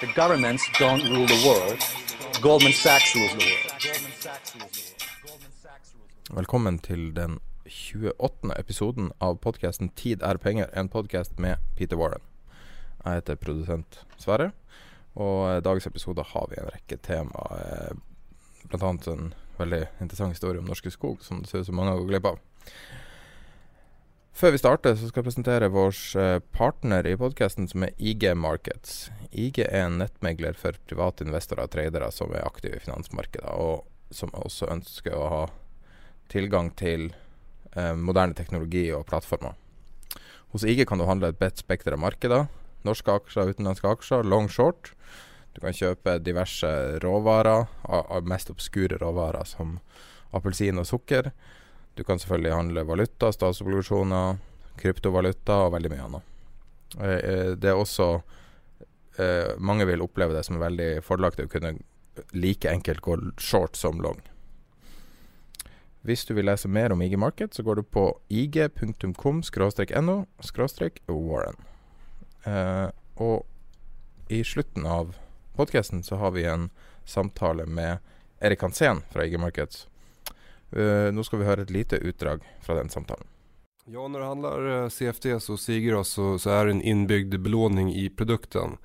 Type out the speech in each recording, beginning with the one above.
The governments don't rule the world. Goldman Sachs rules the world. Velkommen til den 28. episoden av podkasten 'Tid er penger', en podkast med Peter Warren. Jeg heter produsent Sverre, og i dagens episode har vi en rekke tema. eh, annet en veldig interessant historie om Norske Skog, som det ser ut som mange har gått glipp av. Før vi starter, så skal jeg presentere vår eh, partner i podkasten, som er IG Markets. IG er en nettmegler for private investorer og tradere som er aktive i finansmarkedet, og som også ønsker å ha tilgang til eh, moderne teknologi og plattformer. Hos IG kan du handle et bredt spekter av markeder. Norske aksjer, utenlandske aksjer, long short. Du kan kjøpe diverse råvarer, mest obskure råvarer som appelsin og sukker. Du kan selvfølgelig handle valuta, statsobligasjoner, kryptovaluta og veldig mye annet. Eh, eh, Det er også eh, Mange vil oppleve det som veldig fordelaktig å kunne like enkelt gå short som long. Hvis du vil lese mer om IG Market, så går du på ig.com-no warren. Og i slutten av podkasten så har vi en samtale med Erik Hansen fra IG Markets. Eh, nå skal vi høre et lite utdrag fra den samtalen. Ja, når det handler CFD CFDs och Sigros så, så er det en inbyggd belåning i produkten.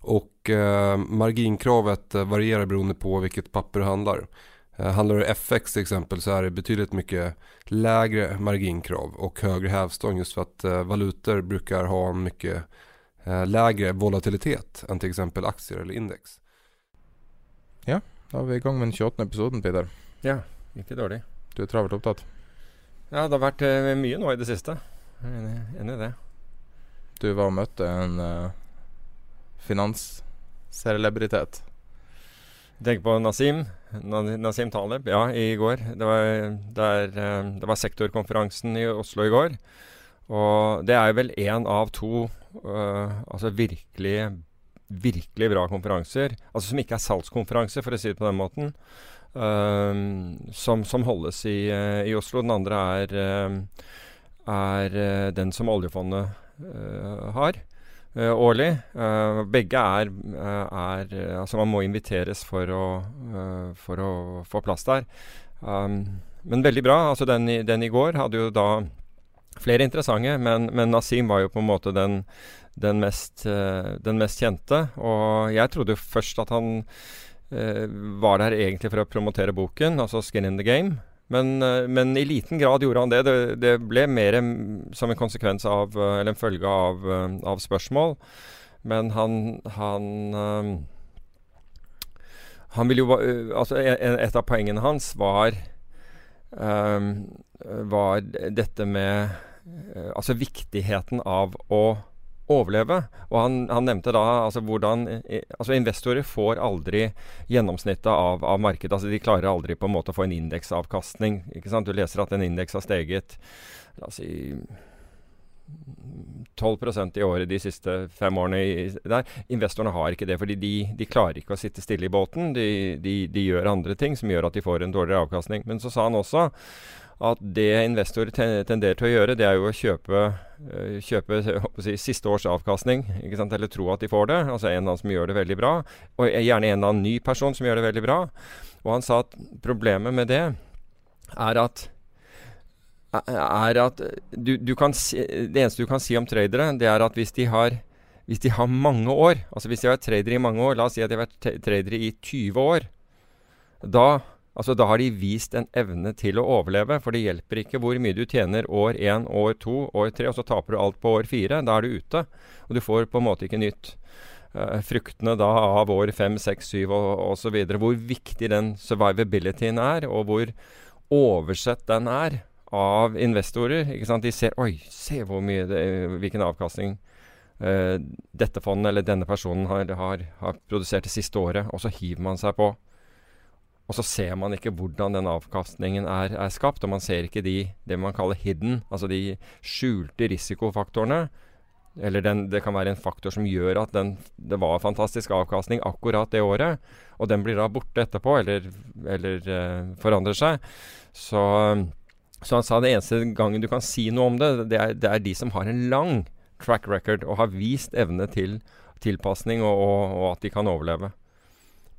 Og eh, marginkravet varierer beroende på hvilket papper det handler. Eh, handler det FX till exempel så är det betydligt mycket lägre marginkrav och högre hävstång just för att eh, valutor brukar ha en mycket eh, lägre volatilitet än till exempel aktier eller index. Da er vi i gang med den 28. episoden, Peter. Ja, ikke dårlig. Du er travelt opptatt. Ja, det har vært uh, mye nå i det siste. Enig, enig i det. Du var og møtte en uh, finanscelebritet. Tenk på Nasim. Na- Nasim Taleb. Ja, i går. Det var, der, uh, det var sektorkonferansen i Oslo i går. Og det er vel én av to uh, altså virkelig, virkelig bra konferanser. Altså som ikke er salgskonferanse, for å si det på den måten. Eh, som, som holdes i, eh, i Oslo. Den andre er, eh, er eh, den som oljefondet har. Uh, årlig. Uh, begge er, uh, er Altså, man må inviteres for å, for å få plass der. Um, men veldig bra. Altså, den, den i går hadde jo da flere interessante, men, men Nasim var jo på en måte den, den, mest, den mest kjente. Og jeg trodde først at han var der egentlig for å promotere boken, altså 'Skin in the Game'. Men, eh, men i liten grad gjorde han det. Det, det ble mer som en konsekvens av, eh, eller en følge av, eh, av spørsmål. Men han, han eh, Han ville jo eh, Altså, et av poengene hans var um, Var dette med eh, Altså viktigheten av å overleve. Og han, han nevnte da altså hvordan eh, Altså investorer får aldri gjennomsnittet av, av markedet. Altså de klarer aldri på en måte å få en indeksavkastning. Ikke sant? Du leser at en indeks har steget la oss si 12% i året de siste fem årene. I, der. Investorene har ikke det, fordi de, de klarer ikke å sitte stille i båten. De, de, de gjør andre ting som gjør at de får en dårligere avkastning. Men så sa han også at det investorer tenderer til å gjøre, det er jo å kjøpe, uh, kjøpe si, siste års avkastning. Eller tro at de får det. Altså en eller annen som gjør det veldig bra. Og gjerne en eller annen ny person som gjør det veldig bra. Og han sa at problemet med det er at er at du, du si, Det eneste du kan si om tradere, det er at hvis de har hvis de har mange år, altså hvis de har vært tradere i mange år, la oss si at de har vært tradere i 20 år, da Altså, da har de vist en evne til å overleve, for det hjelper ikke hvor mye du tjener år én, år to, år tre, og så taper du alt på år fire. Da er du ute. Og du får på en måte ikke nytt uh, fruktene da av år fem, seks, syv osv. Hvor viktig den survivabilityen er, og hvor oversett den er av investorer. ikke sant? De ser Oi, se hvor mye det, hvilken avkastning uh, dette fondet eller denne personen har, har, har produsert det siste året. Og så hiver man seg på. Og så ser man ikke hvordan den avkastningen er, er, skapt, og man ser ikke de, det man kaller hidden, altså de skjulte risikofaktorene. Eller den, det kan være en faktor som gjør at den, det var fantastisk avkastning akkurat det året, og den blir da borte etterpå, eller, eller uh, forandrer seg. Så, så, han sa det eneste gangen du kan si noe om det, det er, det er de som har en lang track record og har vist evne til tilpasning, og, og, og at de kan overleve.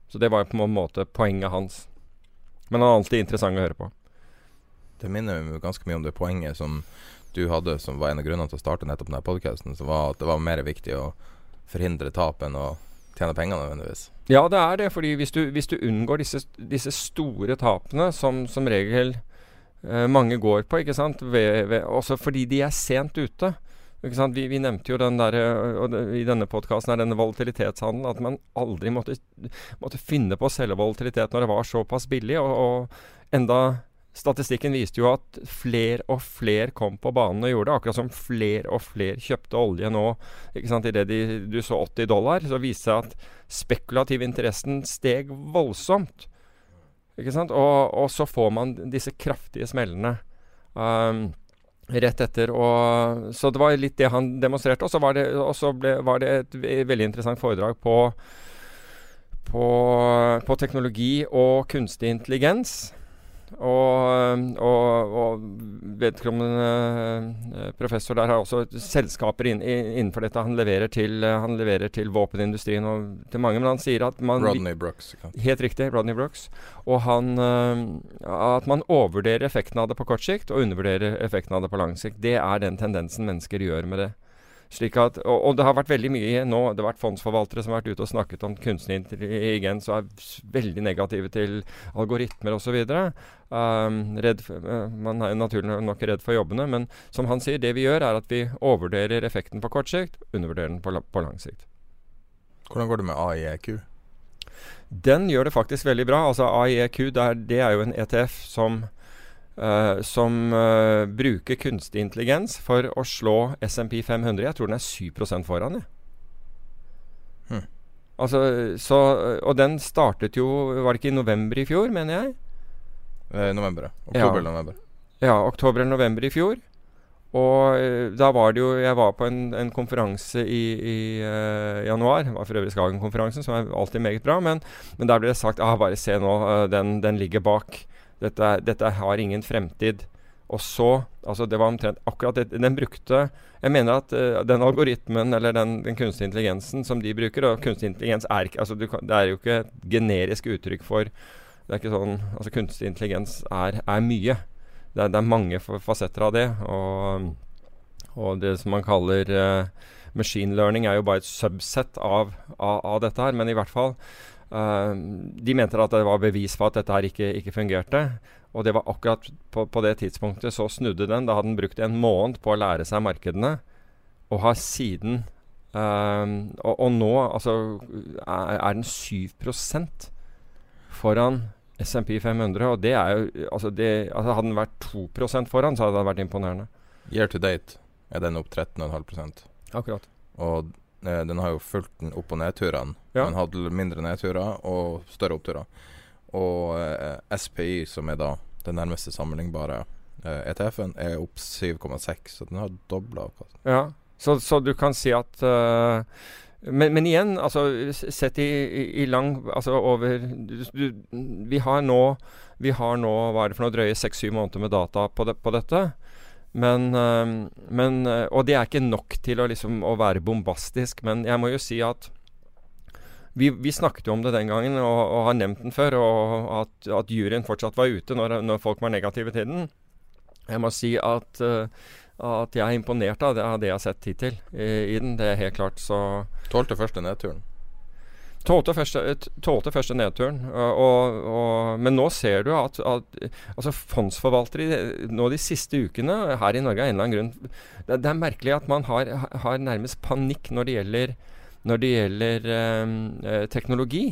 Så det var på en måte poenget hans. Men han er alltid interessant å høre på. Det minner meg ganske mye om det poenget som du hadde, som var en av grunnene til å starte nettopp denne podkasten, som var at det var mer viktig å forhindre tap enn å tjene penger nødvendigvis. Ja, det er det. fordi hvis du, hvis du unngår disse, disse, store tapene, som som regel eh, mange går på, ikke sant, ved, ved, også fordi de er sent ute, vi, vi, nevnte jo den der, i denne podkasten denne volatilitetshandelen, at man aldri måtte, måtte, finne på å selge volatilitet når det var såpass billig. Og, og enda Statistikken viste jo at flere og flere kom på banen og gjorde det. Akkurat som flere og flere kjøpte olje nå. ikke sant, Idet du så 80 dollar, så viste det seg at spekulativ interessen steg voldsomt. ikke sant, Og, og så får man disse kraftige smellene. Um, rett etter. Og, så det var litt det han demonstrerte. Og så var det, var det et veldig interessant foredrag på, på, på teknologi og kunstig intelligens. Og, og, og vedkommende uh, professor der har også selskaper inn, innenfor dette. Han leverer, til, uh, han leverer til våpenindustrien og til mange. Men han sier at man Rodney Brooks. Helt riktig. Rodney Brooks. Og han, uh, at man overvurderer effekten av det på kort sikt og undervurderer effekten av det på lang sikt. Det er den tendensen mennesker gjør med det. Slik at, og, og, det har vært veldig mye nå, det har vært fondsforvaltere som har vært ute og snakket om kunstig intelligens og er veldig negative til algoritmer osv. Um, uh, man er naturlig nok redd for jobbene, men som han sier, det vi gjør er at vi overvurderer effekten på kort sikt, undervurderer den på, på lang sikt. Hvordan går det med AIEQ? Den gjør det faktisk veldig bra. Altså AIEQ det er, det er jo en ETF som Uh, som uh, bruker kunstig intelligens for å slå SMP 500. Jeg tror den er 7% foran, jeg. Hmm. Altså, så, og den startet jo Var det ikke i november i fjor, mener jeg? Eh, november, ja. Oktober eller november. Ja, oktober eller november i fjor. Og uh, da var det jo Jeg var på en, en konferanse i, i januar. Det var for øvrig Skagen-konferansen, som er alltid meget bra. Men, men der ble det sagt ah, bare se nå, den, den ligger bak. Dette, dette har ingen fremtid. Og så Altså, det var omtrent akkurat det Den brukte Jeg mener at uh, den algoritmen eller den, den, kunstige intelligensen som de bruker Og kunstig intelligens er ikke altså, Det er jo ikke et generisk uttrykk for Det er ikke sånn Altså, kunstig intelligens er, er mye. Det er, det er, mange fasetter av det. Og, og det som man kaller uh, machine learning, er jo bare et subset av, av, av dette her. Men i hvert fall de mente at det var bevis for at dette her ikke, ikke fungerte. Og det var akkurat på, på, det tidspunktet så snudde den. Da hadde den brukt en måned på å lære seg markedene, og har siden uh, og, og, nå altså, er, er den 7% foran SMP 500. Og det er jo altså, det, altså Hadde den vært 2% foran, så hadde det vært imponerende. Year to date er den opp 13,5 Akkurat. Og Eh, den har jo fulgt den opp- og nedturene. Ja. Den hadde mindre nedturer og større oppturer. Og eh, SPI, som er da den nærmeste sammenlignbare eh, ETF-en, er opp 7,6, så den har dobla avkastning. Ja, så, så, du kan si at uh, men, men, igjen, altså sett i, i, i lang Altså over du, du, Vi har nå Vi har nå, hva er det for noe, drøye seks-syv måneder med data på, de, på dette. Men, men, Og det er ikke nok til å, liksom, å være bombastisk, men jeg må jo si at vi, vi, snakket jo om det den gangen og, og har nevnt den før, og at, at juryen fortsatt var ute når, når, folk var negative til den. Jeg må si at, uh, at jeg er imponert av det, av det jeg har sett hittil i, i, den. Det er helt klart, så Tålte første nedturen? Tålte første, tålte første nedturen. Og, og, men nå ser du at, at altså fondsforvaltere nå de siste ukene her i Norge av en eller annen grunn Det, det er merkelig at man har, har nærmest panikk når det gjelder når det gjelder eh, teknologi.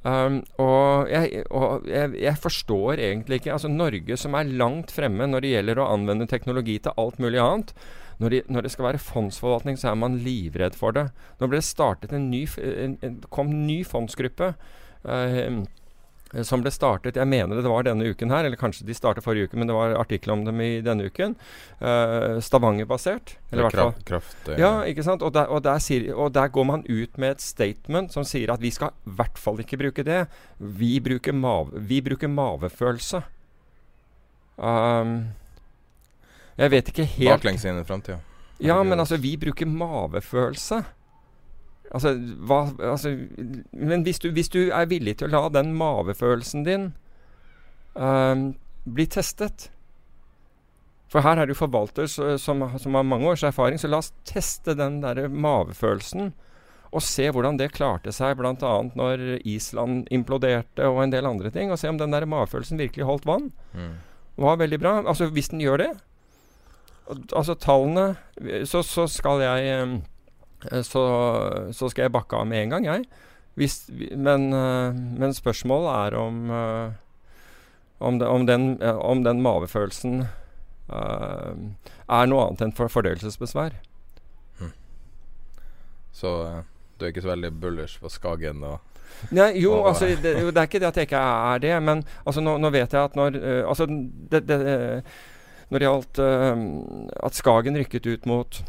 Um, og, jeg, og jeg, jeg, forstår egentlig ikke altså Norge som er langt fremme når det gjelder å anvende teknologi til alt mulig annet. Når, de, når det skal være fondsforvaltning, så er man livredd for det. Nå ble det startet en ny, en, en, kom ny fondsgruppe. Uh, som ble startet Jeg mener det var denne uken her, eller kanskje de startet forrige uke, men det var artikkel om dem i denne uken. Uh, Stavanger-basert. Eller hvert fall. Kraft, ja, ikke sant. Og der, og, der sier, og der, går man ut med et statement som sier at vi skal i hvert fall ikke bruke det. Vi bruker, mave, vi bruker mavefølelse. Um, jeg vet ikke helt Baklengs inn i framtida. Ja, men altså, vi bruker mavefølelse. Altså, hva, altså, men hvis du, hvis du, er villig til å la den mavefølelsen din uh, bli testet For her er du forvalter som, som, har mange års erfaring, så la oss teste den der mavefølelsen. Og se hvordan det klarte seg bl.a. når Island imploderte og en del andre ting. Og se om den der mavefølelsen virkelig holdt vann. Mm. var veldig bra. Altså hvis den gjør det Altså tallene Så, så skal jeg um, så, så, skal jeg bakke av med en gang, jeg. Hvis, men, eh, men, spørsmålet er om, eh, om, de, om, den, om den, mavefølelsen uh, er noe annet enn for fordøyelsesbesvær. Hmm. Så uh, du er ikke så veldig bullish på Skagen og Nei, jo, og, altså, det, jo, det, er ikke det at jeg ikke er det, men altså, nå, nå vet jeg at når uh, Altså, det, det, når det gjaldt at Skagen rykket ut mot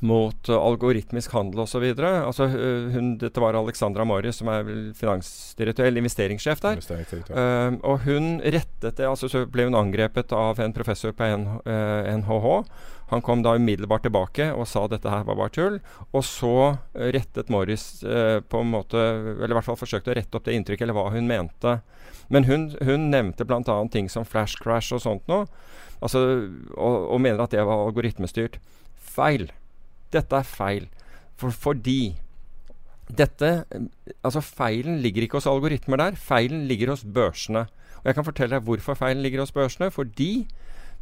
mot uh, algoritmisk handel osv. Altså, hun, dette var Alexandra Mori, som er finansdirektør, eller investeringssjef der. Uh, og hun rettet det altså Så ble hun angrepet av en professor på NHH. Han kom da umiddelbart tilbake og sa dette her var bare tull. Og så rettet Morris på en måte Eller i hvert fall forsøkte å rette opp det inntrykket, eller hva hun mente. Men hun, hun nevnte bl.a. ting som flash crash og sånt noe. Altså, og, og mener at det var algoritmestyrt. Feil. Dette er feil. For, fordi dette Altså, feilen ligger ikke hos algoritmer der. Feilen ligger hos børsene. Og jeg kan fortelle deg hvorfor feilen ligger hos børsene. Fordi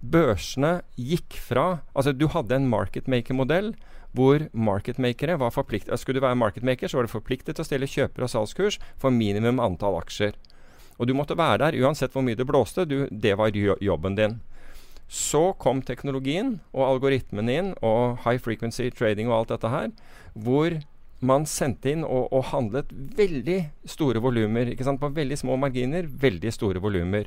børsene gikk fra Altså, du hadde en marketmaker-modell hvor marketmakere var forpliktet Skulle du være marketmaker, så var du forpliktet til å stille kjøper- og salgskurs for minimum antall aksjer. Og du måtte være der uansett hvor mye det blåste. Du, det var jobben din. Så kom teknologien og algoritmen inn, og high frequency trading og alt dette her, hvor man sendte inn og, og handlet veldig store volumer. På veldig små marginer, veldig store volumer.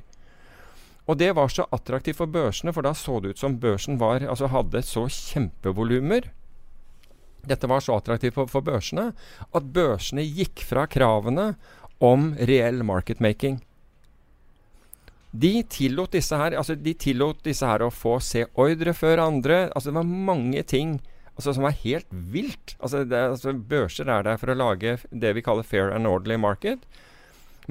Og det var så attraktivt for børsene, for da så det ut som børsen var, altså hadde så kjempevolumer. Dette var så attraktivt for, for børsene at børsene gikk fra kravene om reell market making. De tillot disse her altså de tillot disse her å få se ordre før andre. altså Det var mange ting altså, som var helt vilt. Altså, det, altså Børser er der for å lage det vi kaller fair and orderly market.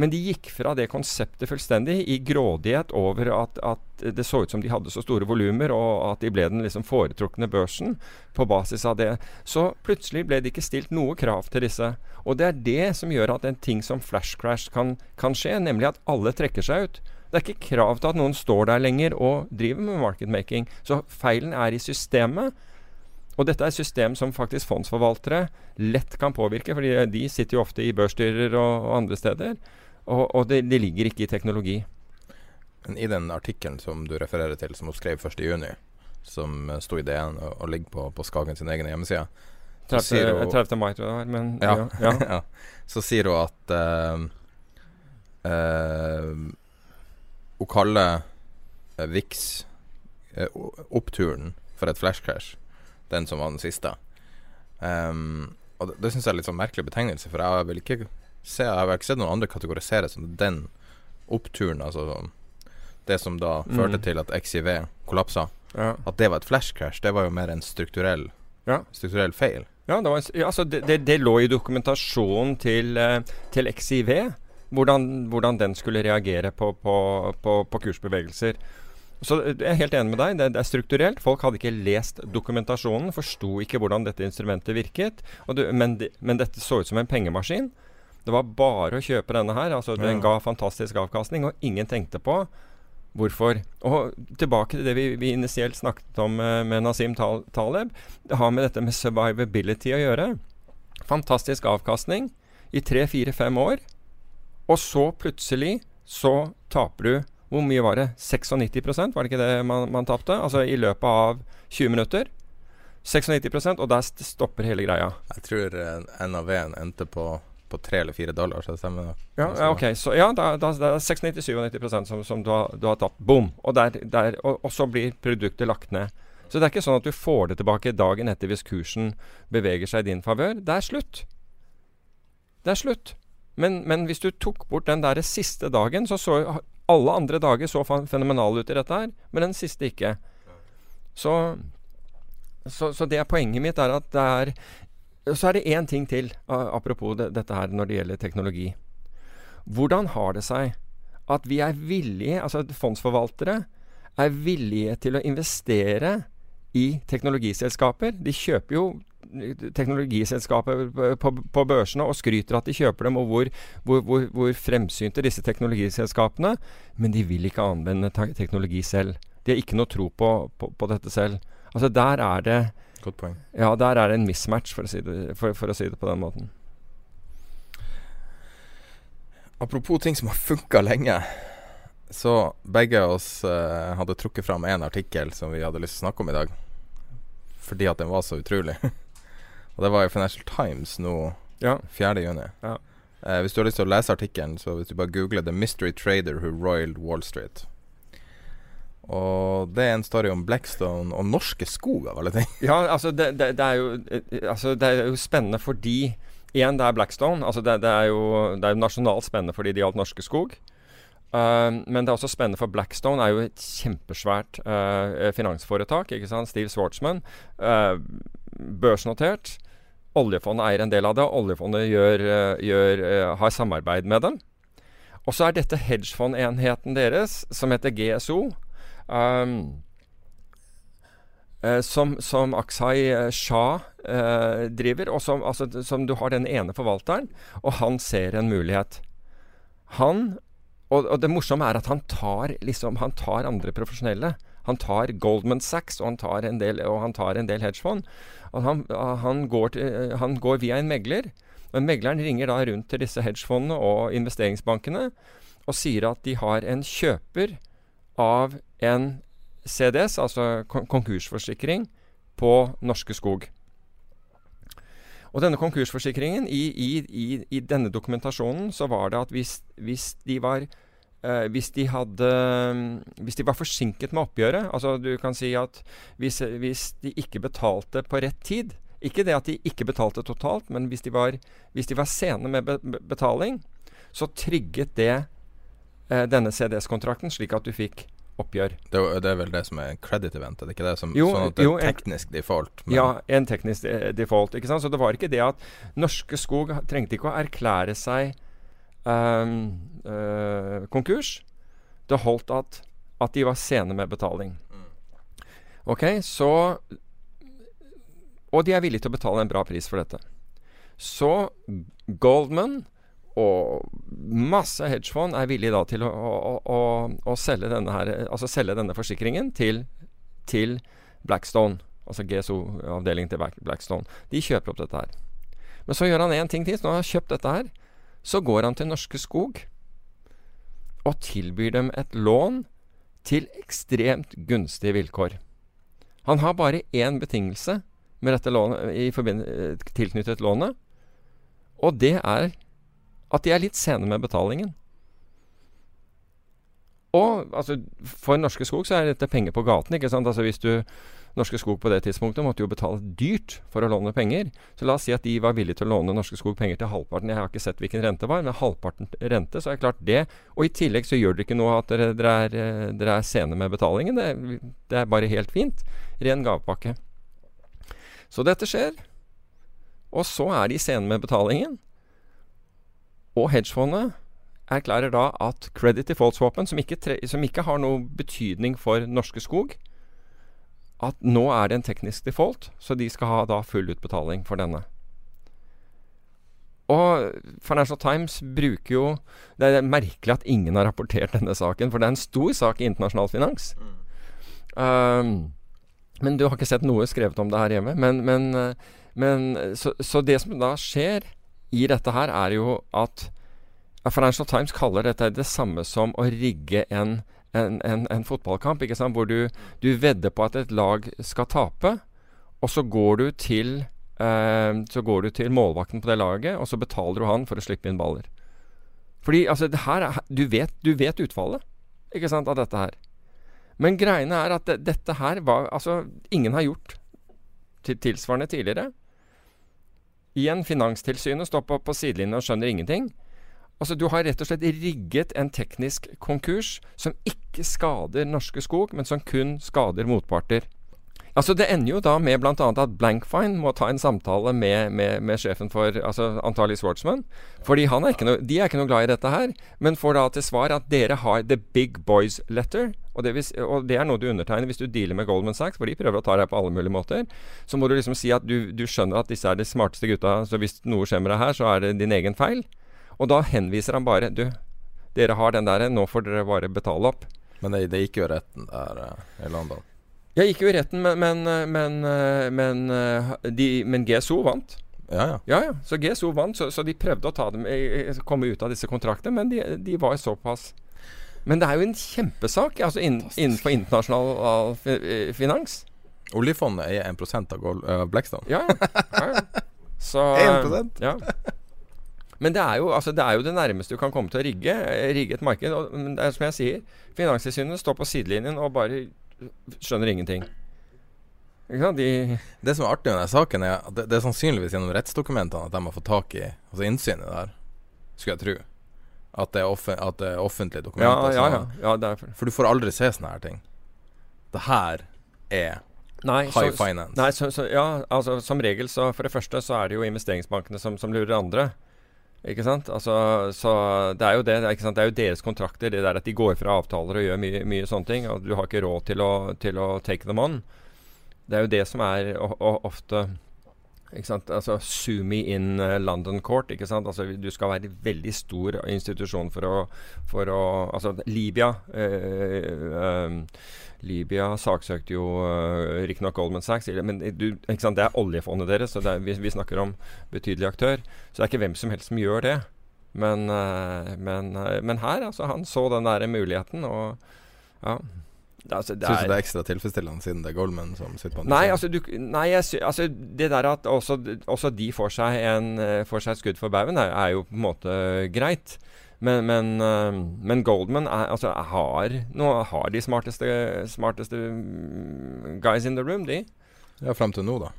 Men de gikk fra det konseptet fullstendig i grådighet over at, at det så ut som de hadde så store volumer, og at de ble den liksom foretrukne børsen på basis av det. Så plutselig ble det ikke stilt noe krav til disse. Og det er det som gjør at en ting som flash crash kan, kan skje, nemlig at alle trekker seg ut. Det er ikke krav til at noen står der lenger og driver med marketmaking. Så feilen er i systemet. Og dette er et system som faktisk fondsforvaltere lett kan påvirke, fordi de sitter jo ofte i børsstyrer og, og andre steder. Og, og det, det, ligger ikke i teknologi. Men I den artikkelen som du refererer til, som hun skrev 1.6, som uh, sto i DN og, og ligger på, på Skagen sin egen hjemmeside 30. 30. mai, tror jeg det var. Men, ja, ja. ja. Så sier hun at uh, uh, hun kaller eh, Vix eh, oppturen for et flash crash. Den som var den siste. Um, Og det, det syns jeg er litt sånn merkelig betegnelse, for jeg vil ikke se Jeg har ikke sett noen andre kategorisere som den oppturen, altså det som da Mm. førte til at XIV kollapsa. Ja. At det var et flash crash, det var jo mer en strukturell, Ja. strukturell feil. Ja, det, var, en ja, altså det, det, det lå i dokumentasjonen til, eh, til XIV hvordan, hvordan den skulle reagere på, på, på, på kursbevegelser. Så eh, jeg er helt enig med deg. Det, det er strukturelt. Folk hadde ikke lest dokumentasjonen, forsto ikke hvordan dette instrumentet virket. Det, men, de, men dette så ut som en pengemaskin. Det var bare å kjøpe denne her. altså Den Ja. ga fantastisk avkastning, og ingen tenkte på hvorfor. Og tilbake til det vi, vi initielt snakket om eh, med Nasim Taleb. Det har med dette med survivability å gjøre. Fantastisk avkastning i tre, fire, fem år. Og så plutselig så taper du Hvor mye var det? 96% var det ikke det man, man tapte? Altså i løpet av 20 minutter. 96 og der stopper hele greia. Jeg tror eh, NAV-en endte på, på tre eller fire dollar, så det stemmer. Ja, ok. Så ja, da, da, det er 96-97 som, som du, har, du har tapt. Boom! Og, der, der, og, og så blir produktet lagt ned. Så det er ikke sånn at du får det tilbake dagen etter hvis kursen beveger seg i din favør. Det er slutt. Det er slutt. Men, men hvis du tok bort den der siste dagen, så så alle andre dager så fenomenale ut i dette her, men den siste ikke. Så, så, så det er poenget mitt er at det er Så er det én ting til, apropos det, dette her når det gjelder teknologi. Hvordan har det seg at vi er villige, altså fondsforvaltere, er villige til å investere i teknologiselskaper? De kjøper jo teknologiselskaper på, på, børsene og skryter at de kjøper dem, og hvor, hvor, hvor, hvor fremsynte disse teknologiselskapene. Men de vil ikke anvende teknologi selv. De har ikke noe tro på, på, på dette selv. Altså Der er det Godt poeng. ja, der er det en mismatch, for å si det, for, for å si det på den måten. Apropos ting som har funka lenge. Så begge av oss eh, hadde trukket fram én artikkel som vi hadde lyst til å snakke om i dag. Fordi at den var så utrolig. Og det var i Financial Times nå Ja. 4. juni. Ja. Eh, hvis du har lyst til å lese artikkelen, så hvis du bare googler 'The Mystery Trader Who Roiled Wall Street'. Og det er en story om Blackstone og norske skog, av alle ting. Ja, altså det, det, det, er jo, eh, altså det er jo spennende fordi Igjen, det er Blackstone. Altså det, det, er jo, det er jo nasjonalt spennende fordi det gjaldt Norske Skog. Uh, men det er også spennende for Blackstone er jo et kjempesvært uh, finansforetak. ikke sant? Steve Swartzman. Uh, børsnotert. Oljefondet eier en del av det. og Oljefondet gjør, uh, gjør, uh, har samarbeid med dem. Og så er dette hedgefond-enheten deres, som heter GSO. Um, eh, som, som Akshay eh, Shah eh, driver, og som, altså, som du har den ene forvalteren, og han ser en mulighet. Han og, og det morsomme er at han tar, liksom, han tar andre profesjonelle. Han tar Goldman Sachs og han tar en del, del hedgefond. Han, han, går til, han går via en megler. Og Megleren ringer da rundt til disse hedgefondene og investeringsbankene og sier at de har en kjøper av en CDS, altså kon konkursforsikring, på Norske Skog. Og denne konkursforsikringen, i, i, i, i denne dokumentasjonen, så var det at hvis, hvis de var eh, hvis, de hadde, hvis de var forsinket med oppgjøret Altså du kan si at hvis, hvis de ikke betalte på rett tid Ikke det at de ikke betalte totalt, men hvis de var, hvis de var sene med be be- betaling, så trigget det uh, denne CDS-kontrakten slik at du fikk oppgjør. Det, det er vel det som er credit event, er det ikke det? Som, Jo, sånn at det jo, er en- teknisk default. Ja, en teknisk default. ikke sant? Så det var ikke det at Norske Skog trengte ikke å erklære seg konkurs. Det holdt at, at de var sene med betaling. Ok, så Og de er villige til å betale en bra pris for dette. Så Goldman og masse hedgefond er villige da til å, å, å, å selge, denne her, altså selge denne forsikringen til, til Blackstone. Altså GSO-avdelingen til Blackstone. De kjøper opp dette her. Men så gjør han én ting til. Så når han har kjøpt dette her, så går han til Norske Skog og tilbyr dem et lån til ekstremt gunstige vilkår. Han har bare én betingelse med dette lånet, i eh, tilknyttet lånet, og det er at de er litt sene med betalingen. Og altså, for Norske Skog så er dette penger på gaten. ikke sant? Altså Hvis du Norske Skog på det tidspunktet måtte jo betale dyrt for å låne penger. Så la oss si at de var villige til å låne Norske Skog penger til halvparten. Jeg har ikke sett hvilken rente var, men halvparten rente, så er det klart det. Og i tillegg så gjør det ikke noe at dere, dere, er, eh, dere er sene med betalingen. Det, det er bare helt fint. Ren gavepakke. Så dette skjer. Og så er de sene med betalingen. Og hedgefondet erklærer da at credit default-swapen, som, som, ikke har noe betydning for Norske Skog, at nå er det en teknisk default, så de skal ha da full utbetaling for denne. Og Financial Times bruker jo Det er merkelig at ingen har rapportert denne saken, for det er en stor sak i internasjonal finans. Mm. Um, men du har ikke sett noe skrevet om det her hjemme. Men, men, men så, så, det som da skjer i dette her, er jo at Financial Times kaller dette det samme som å rigge en, en, en, en fotballkamp, hvor du, du, vedder på at et lag skal tape, og så går du til eh, så går du til målvakten på det laget, og så betaler du han for å slippe inn baller. Fordi altså, er, du, vet, du vet utfallet ikke sant, av dette her. Men greiene er at det, dette her var Altså, ingen har gjort tilsvarende tidligere. Igjen, Finanstilsynet står på, på sidelinjen og skjønner ingenting. Altså, Du har rett og slett rigget en teknisk konkurs som ikke skader Norske Skog, men som kun skader motparter. Altså Det ender jo da med bl.a. at Blankfine må ta en samtale med, med, med sjefen for altså antagelig Swordsman. Fordi er no, de er ikke noe glad i dette her, men får da til svar at dere har the big boys letter. Og det, og det, er noe du undertegner hvis du dealer med Goldman Sachs, for de prøver å ta deg på alle mulige måter. Så må du liksom si at du, du skjønner at disse er de smarteste gutta, så hvis noe skjer med deg her, så er det din egen feil. Og da henviser han bare Du, dere har den der, nå får dere bare betale opp. Men det, det gikk jo retten der uh, i London? Jeg gikk jo i retten, men, men, men, eh, men, eh, de, men GSO vant. Ja, ja. ja, ja. Så GSO vant, så, så, de prøvde å ta dem, komme ut av disse kontraktene, men de, de var såpass Men det er jo en kjempesak altså innenfor internasjonal finans. Oljefondet er 1 av uh, Blackstone. Ja, ja. ja. Så, 1 ja. Men det er, jo, altså, det er, jo, det nærmeste du kan komme til å rigge, rigge et marked. Og, men det er som jeg sier, Finanstilsynet står på sidelinjen og bare skjønner ingenting. De det som er artig med denne saken, er at det, det er sannsynligvis gjennom rettsdokumentene at de har fått tak i altså innsyn i det her, skulle jeg tro. At det er, offen, at det er offentlige dokumenter. Ja, ja, ja. ja for. for du får aldri se sånne her ting. Det her er Nei, high så, finance. Nei, så, så, ja, altså Som regel, så for det første, så er det jo investeringsbankene som, som lurer andre. Ikke sant? Altså, så det er jo det. Ikke sant? Det er jo deres kontrakter. Det der at de går fra avtaler og gjør mye, mye sånne ting. Og du har ikke råd til å, til å, take them on. Det er jo det som er ofte ikke sant? Altså Sumi in uh, London Court. ikke sant? Altså Du skal være en veldig stor institusjon for å, for å Altså Libya eh, eh, Libya saksøkte jo eh, riktignok Goldman Sachs, men du, det er oljefondet deres, så er, vi, vi, snakker om betydelig aktør. Så det er ikke hvem som helst som gjør det. Men, uh, men, uh, men her, altså, han så den der muligheten, og ja. Altså, det Syns du det er ekstra tilfredsstillende siden det er Goldman som sitter på den? Nei, altså, du, nei jeg, altså, det der at også, også de får seg, en, får seg et skudd for baugen, er, er, jo på en måte greit. Men, men, uh, men Goldman er, altså, har, nå har de smarteste, smarteste mm, guys in the room, de. Ja, frem til nå, da.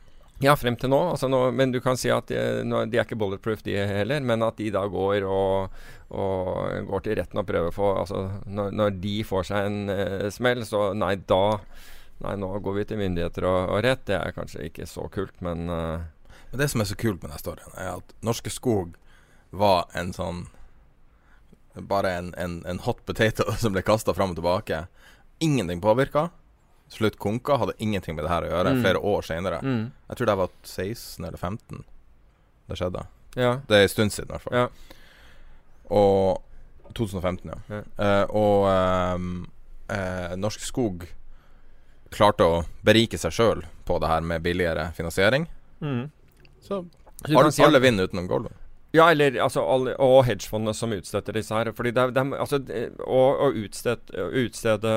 Ja, frem til nå. Altså nå men du kan si at de, nå, de, er ikke bulletproof, de heller. Men at de da går og, og går til retten og prøver få altså, når, når, de får seg en uh, smell, så nei, da Nei, nå går vi til myndigheter og, og rett. Det er kanskje ikke så kult, men uh, Men det som er så kult med denne storyen, er at Norske Skog var en sånn bare en, en, en hot potato som ble kasta fram og tilbake. Ingenting påvirka. Slutt konka, hadde ingenting med det her å gjøre. Mm. Flere år senere. Mm. Jeg tror det var 16 eller 15 det skjedde. Ja. Det er en stund siden, i hvert fall. Ja. Og 2015, ja. ja. Uh, og um, uh, Norsk Skog klarte å berike seg sjøl på det her med billigere finansiering. Mm. Så, Så alle, si alle vinner utenom Goldman. Ja, eller altså, alle, og hedgefondene som utstøtter disse her. Fordi det, de, altså, å, å utstede, utstede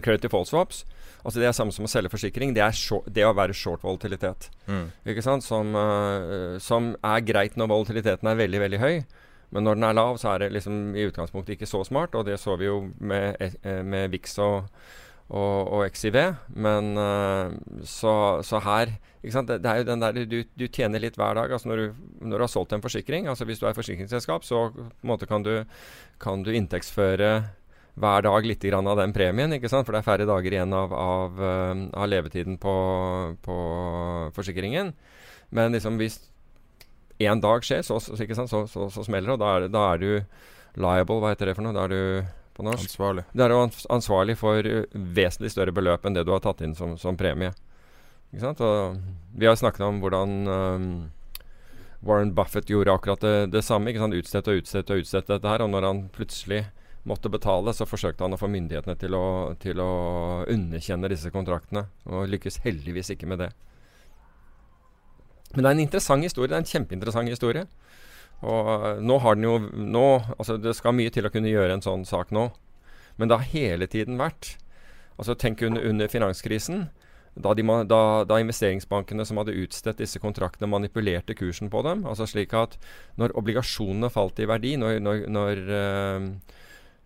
credit default swaps Altså Det er samme som å selge forsikring. Det er short, det å være short volatilitet. Mm. Ikke sant? Som, uh, som, er greit når volatiliteten er veldig, veldig høy. Men når den er lav, så er det liksom i utgangspunktet ikke så smart. Og det så vi jo med, eh, med VIX og, og, og XIV. Men uh, så, så, her det, det, er jo den der du, du, tjener litt hver dag. altså Når du, når du har solgt en forsikring, altså hvis du er forsikringsselskap, så på en måte kan du, kan du inntektsføre hver dag litt grann av den premien. ikke sant? For det er færre dager igjen av, av, uh, av levetiden på, på, forsikringen. Men liksom hvis én dag skjer, så, så, så, så smeller det. Og da er, da er, du liable, hva heter det for noe? Da er du på norsk? Ansvarlig. Da er du ansvarlig for uh, vesentlig større beløp enn det du har tatt inn som, som premie. Ikke sant? Og vi har snakket om hvordan um, Warren Buffett gjorde akkurat det, det samme. ikke sant? Utstedt og utstedt og utstedt dette her. Og når han plutselig måtte betale, så forsøkte han å få myndighetene til å, til å underkjenne disse kontraktene. Og lykkes heldigvis ikke med det. Men det er en interessant historie. Det er en kjempeinteressant historie. Og nå har den jo nå, altså Det skal mye til å kunne gjøre en sånn sak nå. Men det har hele tiden vært altså Tenk under, under finanskrisen. Da, de, da, da, investeringsbankene som hadde utstedt disse kontraktene, manipulerte kursen på dem. altså slik at Når obligasjonene falt i verdi, når, når, når øh,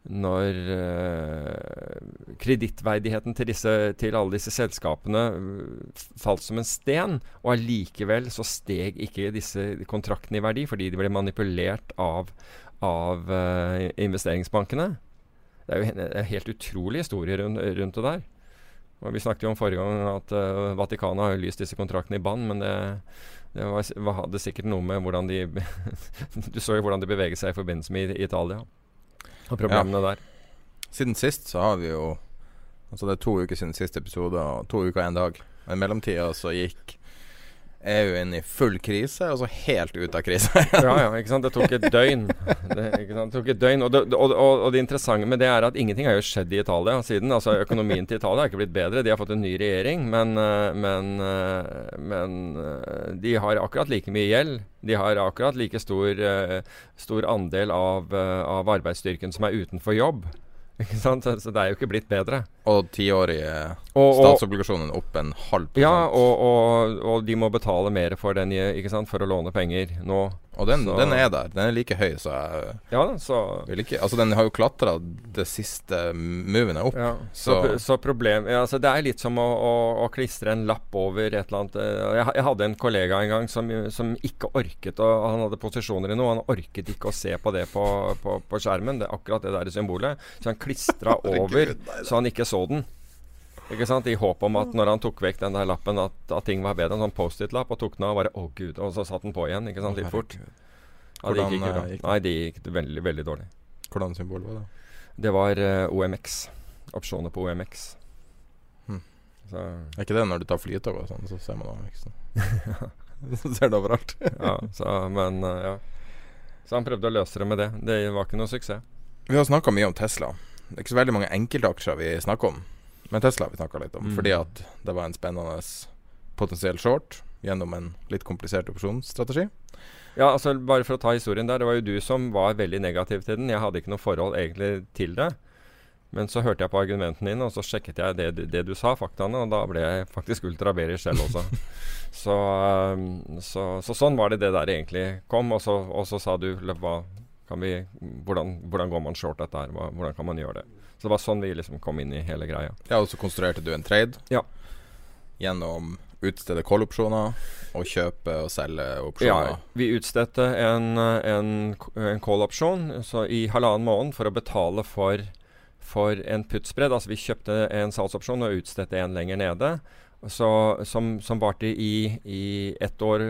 når uh, kredittverdigheten til, til, alle disse selskapene uh, falt som en sten, og allikevel så steg ikke disse kontraktene i verdi fordi de ble manipulert av, av uh, investeringsbankene. Det er jo en, en helt utrolig historie rundt, rundt, det der. Og vi snakket jo om forrige gang at uh, Vatikanet har lyst disse kontraktene i bann, men det, det var, hadde sikkert noe med hvordan de Du så jo hvordan de beveget seg i forbindelse med Italia og problemene ja. der. Siden sist så har vi jo Altså det er to uker siden siste episode, og to uker og én dag. I mellomtida så gikk EU inne i full krise, og så helt ut av krise. ja, ja, ikke sant. Det tok et døgn. Det tok et døgn. Og det, og, og, og det, interessante med det er at ingenting har jo skjedd i Italia siden. Altså Økonomien til Italia har ikke blitt bedre. De har fått en ny regjering, men, eh, men, eh, men eh, de har akkurat like mye gjeld. De har akkurat like stor, stor andel av, av arbeidsstyrken som er utenfor jobb. Ikke sant? Så det er jo ikke blitt bedre. Og tiårige statsobligasjonen opp en halv prosent. Ja, og, og, og, de må betale mer for, den, ikke sant? for å låne penger nå. Og den, den, er der. Den er like høy, så jeg ja, så ikke Altså, den har jo klatra det siste movene opp. Ja, så, så, så problem ja, altså, Det er litt som å, å, å, klistre en lapp over et eller annet eh, Jeg, jeg hadde en kollega en gang som, som ikke orket å Han hadde posisjoner i noe, han orket ikke å se på det på, på, på skjermen. Det er akkurat det der symbolet. Så han klistra over så han ikke så den. Ikke sant? I håp om at når han tok vekk den der lappen, at, at ting var bedre. En sånn Post-It-lapp, og tok den av og bare Å, gud. Og så satt den på igjen. Ikke sant? Litt fort. Ja, det gikk ikke bra. Eh, Nei, det gikk veldig, veldig dårlig. Hvordan symbol var det? Det var uh, eh, OMX. Opsjoner på OMX. Hmm. Så. Er ikke det når du tar flytog og sånn, så ser man OMX? så ser du overalt. ja, så, men uh, ja. Så han prøvde å løse det med det. Det var ikke noe suksess. Vi har snakka mye om Tesla. Det er ikke så veldig mange enkeltaksjer vi snakker om. Men Tesla har vi snakka litt om, mm. fordi at det var en spennende potensiell short gjennom en litt komplisert opsjonsstrategi. Ja, altså bare for å ta historien der. Det var jo du som var veldig negativ til den. Jeg hadde ikke noe forhold egentlig til det. Men så hørte jeg på argumentene dine, og så sjekket jeg det, det, du sa, faktaene, og da ble jeg faktisk ultraberisk selv også. så, um, så, så, sånn var det det der egentlig kom. Og så, og så sa du hva, vi, hvordan, hvordan, går man short dette her? Hvordan kan man gjøre det? Så det var sånn vi liksom kom inn i hele greia. Ja, Og så konstruerte du en trade ja. gjennom utstede call-opsjoner og kjøpe og selge opsjoner? Ja, vi utstedte en, en, en call-opsjon i halvannen måned for å betale for, for en puttspredd. Altså vi kjøpte en salgsopsjon og utstedte en lenger nede. Så, som, som varte i, i ett år,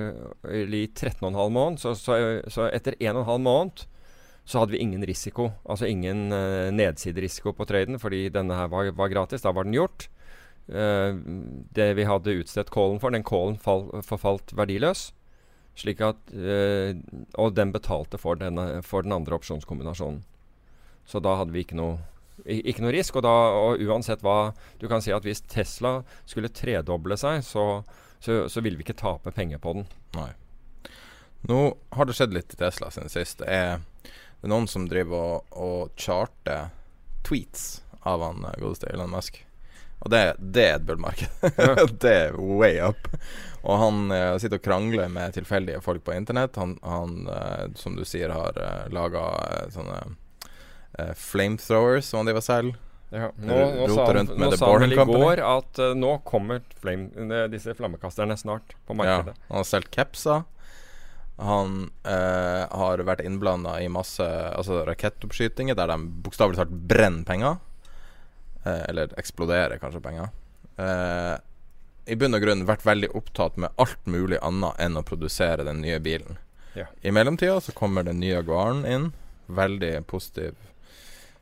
eller i 13,5 måned. Så, så, så etter 1,5 måned så hadde vi ingen risiko. Altså ingen uh, nedsiderisiko på traden, fordi denne her var, var, gratis. Da var den gjort. Uh, det vi hadde utstedt callen for, den callen fall, forfalt verdiløs. Slik at uh, Og den betalte for, denne, for, den andre opsjonskombinasjonen. Så da hadde vi ikke noe, ikke noe risk. Og, da, og uansett hva Du kan si at hvis Tesla skulle tredoble seg, så, så, så ville vi ikke tape penger på den. Nei. Nå har det skjedd litt i Tesla siden sist. Det er det er noen som driver og, og charter tweets av han eh, godeste Elon Musk. Og det, det er et bullmarked. det er way up. Og han uh, sitter og krangler med tilfeldige folk på internett. Han, han uh, som du sier, har uh, laga sånne flamethrowers som han driver selv. Ja, nå, nå sa han, nå sa han vel i går at nå kommer flame, disse flammekasterne snart på markedet. Ja, han har solgt capser. Han eh, har vært innblanda i masse altså rakettoppskytinger der de bokstavelig talt brenner penger. Eh, eller eksploderer kanskje penger. I bunn og grunn vært veldig opptatt med alt mulig annet enn å produsere den nye bilen. Ja. I mellomtida så kommer den nye Jaguaren inn. Veldig positiv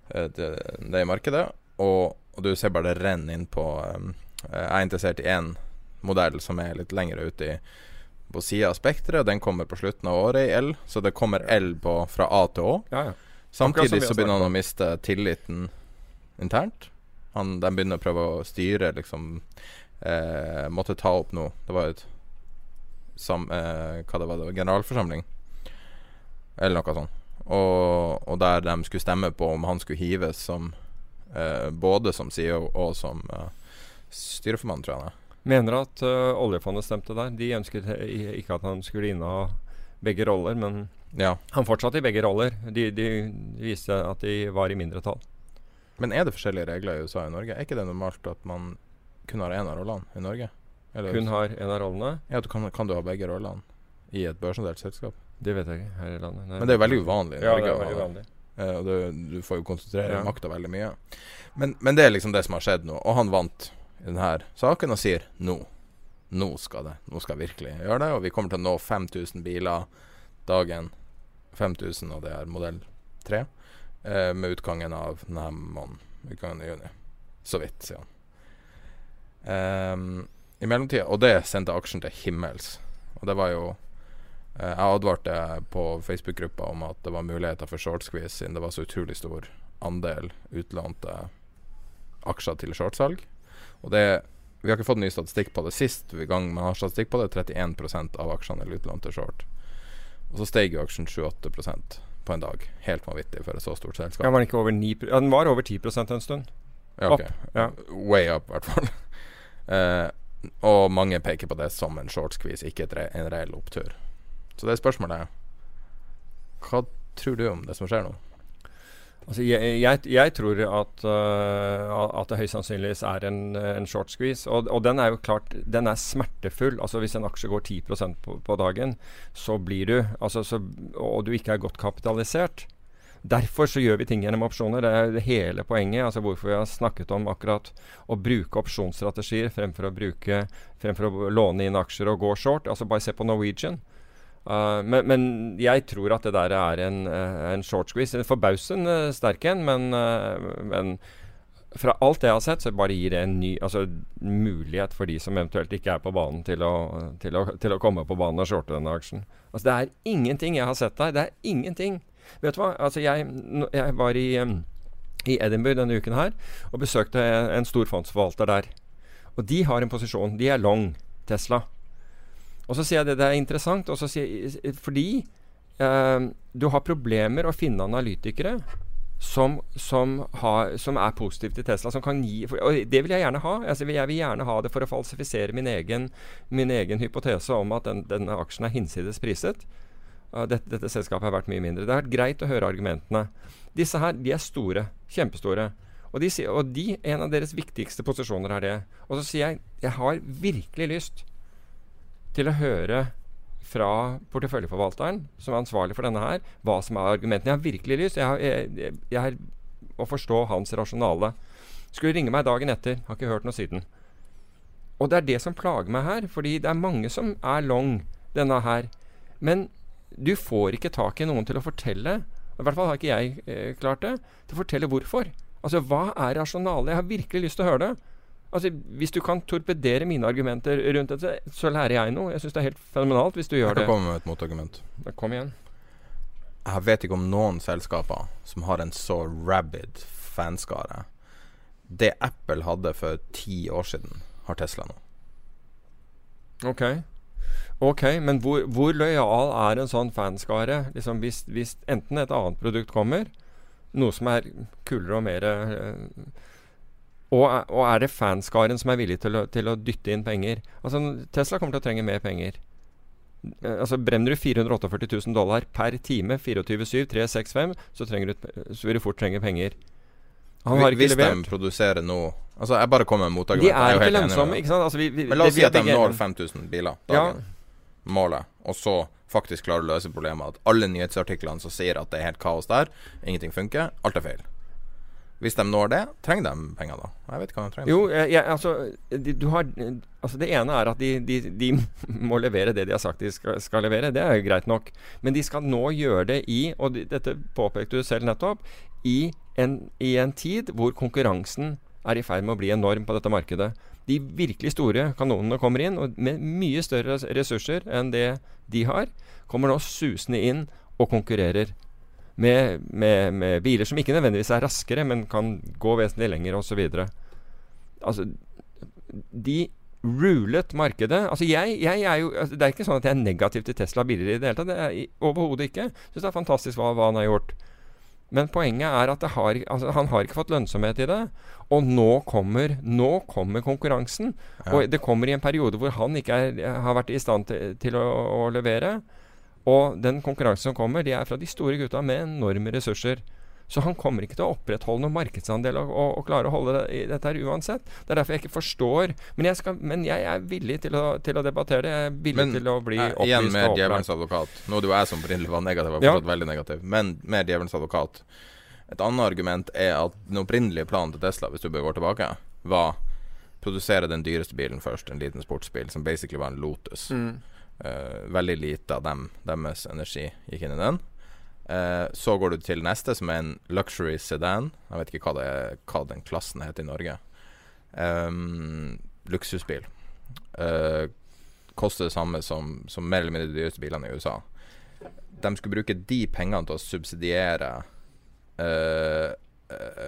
Eh, det, det i markedet. Og, og, du ser bare det renner inn på um, Jeg er interessert i én modell som er litt lenger ute i på sida av spekteret. Den kommer på slutten av året i L, så det kommer L på, fra A til Å. Ja, ja. Samtidig så begynner han å miste tilliten internt. Han, de begynner å prøve å styre, liksom eh, Måtte ta opp noe. Det var et sam, eh, Hva det var det? Generalforsamling? Eller noe sånt. Og, og, der de skulle stemme på om han skulle hives som eh, både som CEO og som eh, styreformann, tror jeg. Mener at uh, oljefondet stemte der. De ønsket ikke at han skulle inneha begge roller, men ja. han fortsatte i begge roller. De, de, viste at de var i mindretall. Men er det forskjellige regler i USA og Norge? Er ikke det normalt at man kun har én av rollene i Norge? Eller, kun har én av rollene? Ja, du kan, kan, du ha begge rollene i et børsnotert selskap? Det vet jeg ikke her i landet. Nei. Men det er veldig uvanlig i Norge. Ja, det er veldig uvanlig. Uh, og du, du, får jo konsentrere ja. makta veldig mye. Men, men, det er liksom det som har skjedd nå. Og han vant i denne saken og sier nå. Nå skal det. Nå skal jeg virkelig gjøre det. Og vi kommer til å nå 5000 biler dagen. 5000, og det er modell 3. eh, med utgangen av denne måneden. Utgangen i juni. Så vidt, sier han. Um, I mellomtida Og det sendte aksjen til himmels. Og det var jo Eh, jeg advarte på Facebook-gruppa om at det var muligheter for short squeeze siden det var så utrolig stor andel utlånte aksjer til shortsalg. Og det Vi har ikke fått ny statistikk på det sist vi gang man har statistikk på det. 31% av aksjene er utlånt til short. Og så steg jo aksjen 28% på en dag. Helt vanvittig for et så stort selskap. Ja, var den ikke over 9 ja, Den var over 10% en stund. Ja, ok. Ja. Way up, i hvert fall. uh, og mange peker på det som en short squeeze, ikke re en reell opptur. Så det er spørsmålet Hva tror du om det som skjer nå? Altså, jeg, jeg, jeg, tror at, uh, at, det høyst sannsynligvis er en, en short squeeze. Og, og, den er jo klart den er smertefull. Altså Hvis en aksje går 10 på, på dagen, så blir du altså, så, Og du ikke er godt kapitalisert. Derfor så gjør vi ting gjennom opsjoner. Det er hele poenget. altså Hvorfor vi har snakket om akkurat å bruke opsjonsstrategier fremfor å, bruke, fremfor å låne inn aksjer og gå short. Altså Bare se på Norwegian. Uh, men, men, jeg tror at det der er en, uh, en short squeeze. En forbausende uh, sterk en, men, men, fra alt jeg har sett, så bare gir det en ny altså, mulighet for de som eventuelt ikke er på banen, til å, til å, til å komme på banen og shorte denne aksjen. Altså, det er ingenting jeg har sett der. Det er ingenting. Vet du hva? Altså, jeg, jeg var i, um, i Edinburgh denne uken her og besøkte en, en stor fondsforvalter der. Og de har en posisjon. De er long Tesla. Og så sier jeg det, det er interessant, jeg, fordi eh, du har problemer å finne analytikere som, som, har, som, er positive til Tesla. Gi, for, og det vil jeg gjerne ha. Altså, jeg vil gjerne ha det for å falsifisere min egen, min egen hypotese om at den, denne aksjen er hinsides priset. Uh, dette, dette, selskapet har vært mye mindre. Det har vært greit å høre argumentene. Disse her de er store. Kjempestore. Og, de, og de, en av deres viktigste posisjoner er det. Og så sier jeg jeg har virkelig lyst til å høre fra porteføljeforvalteren, som er ansvarlig for denne her, hva som er argumentene. Jeg har virkelig lyst jeg har, jeg, jeg, jeg, å forstå hans rasjonale. Skulle ringe meg dagen etter. Har ikke hørt noe siden. Og det er det som plager meg her, fordi det er mange som er long denne her. Men du får ikke tak i noen til å fortelle, i hvert fall har ikke jeg eh, klart det, til å fortelle hvorfor. Altså, hva er rasjonalet? Jeg har virkelig lyst til å høre det. Altså, Hvis du kan torpedere mine argumenter rundt dette, så lærer jeg noe. Jeg syns det er helt fenomenalt hvis du gjør det. Jeg kan komme med et motargument. Kom igjen. Jeg vet ikke om noen selskaper som har en så rabid fanskare. Det Apple hadde for ti år siden, har Tesla nå. Ok. Ok, Men hvor, hvor lojal er en sånn fanskare liksom hvis, hvis, enten et annet produkt kommer, noe som er kulere og mer uh, og, og, er det fanskaren som er villig til å, til å, dytte inn penger? Altså, Tesla kommer til å trenge mer penger. Eh, altså Brenner du 448 000 dollar per time, 24-7, 365, så, så vil du fort trenge penger. Han har ikke Hvis levert. de produserer nå Altså, jeg bare kommer med De motargument. jeg er ikke lønnsomme, ikke sant? Altså, vi, vi, Men la oss det- si at de når 5000 biler Ja. Målet. Og så faktisk klarer å løse problemet. At alle nyhetsartiklene som sier at det er helt kaos der, ingenting funker, alt er feil. Hvis de når det, trenger de penger da? Jeg vet ikke hva de trenger. Jo, jeg, altså, de, har, altså Det ene er at de, de, de må levere det de har sagt de skal, skal levere. Det er jo greit nok. Men de skal nå gjøre det i, og de, dette påpekte du selv nettopp, i en, i en tid hvor konkurransen er i ferd med å bli enorm på dette markedet. De virkelig store kanonene kommer inn, og med mye større ressurser enn det de har, kommer nå susende inn og konkurrerer. Med, med, med biler som ikke nødvendigvis er raskere, men kan gå vesentlig lenger osv. Altså, de rulet markedet. Altså jeg, jeg er jo, altså det er ikke sånn at jeg er negativ til Tesla-biler i det hele tatt. Det er overhodet ikke. Syns det er fantastisk hva, hva han har gjort. Men poenget er at det har, altså han har ikke fått lønnsomhet i det. Og nå kommer, nå kommer konkurransen. Og det kommer i en periode hvor han ikke er, har vært i stand til, til å, å levere. Og den konkurransen som kommer, de er fra de store gutta med enorme ressurser. Så han kommer ikke til å opprettholde noen markedsandel og, og, og klare å holde det, i dette her uansett. Det er derfor jeg ikke forstår Men jeg, skal, men jeg er villig til å, til å debattere det. Jeg er villig Men til å bli eh, opplyst igjen med djevelens advokat. Nå er det jo jeg som opprinnelig var negativ, Ja. fortsatt veldig negativ. Men med djevelens advokat. Et annet argument er at den opprinnelige planen til Tesla, hvis du bør gå tilbake, var produsere den dyreste bilen først. En liten sportsbil som basically var en Lotus. Mm. Eh, veldig lite av dem, deres energi gikk inn i den. Uh, så går du til neste, som er en luxury sedan. Jeg vet ikke hva, er, hva den klassen heter i Norge. Um, luksusbil. Uh, koster det samme som, som mer eller mindre de dyreste bilene i USA. De skulle bruke de pengene til å subsidiere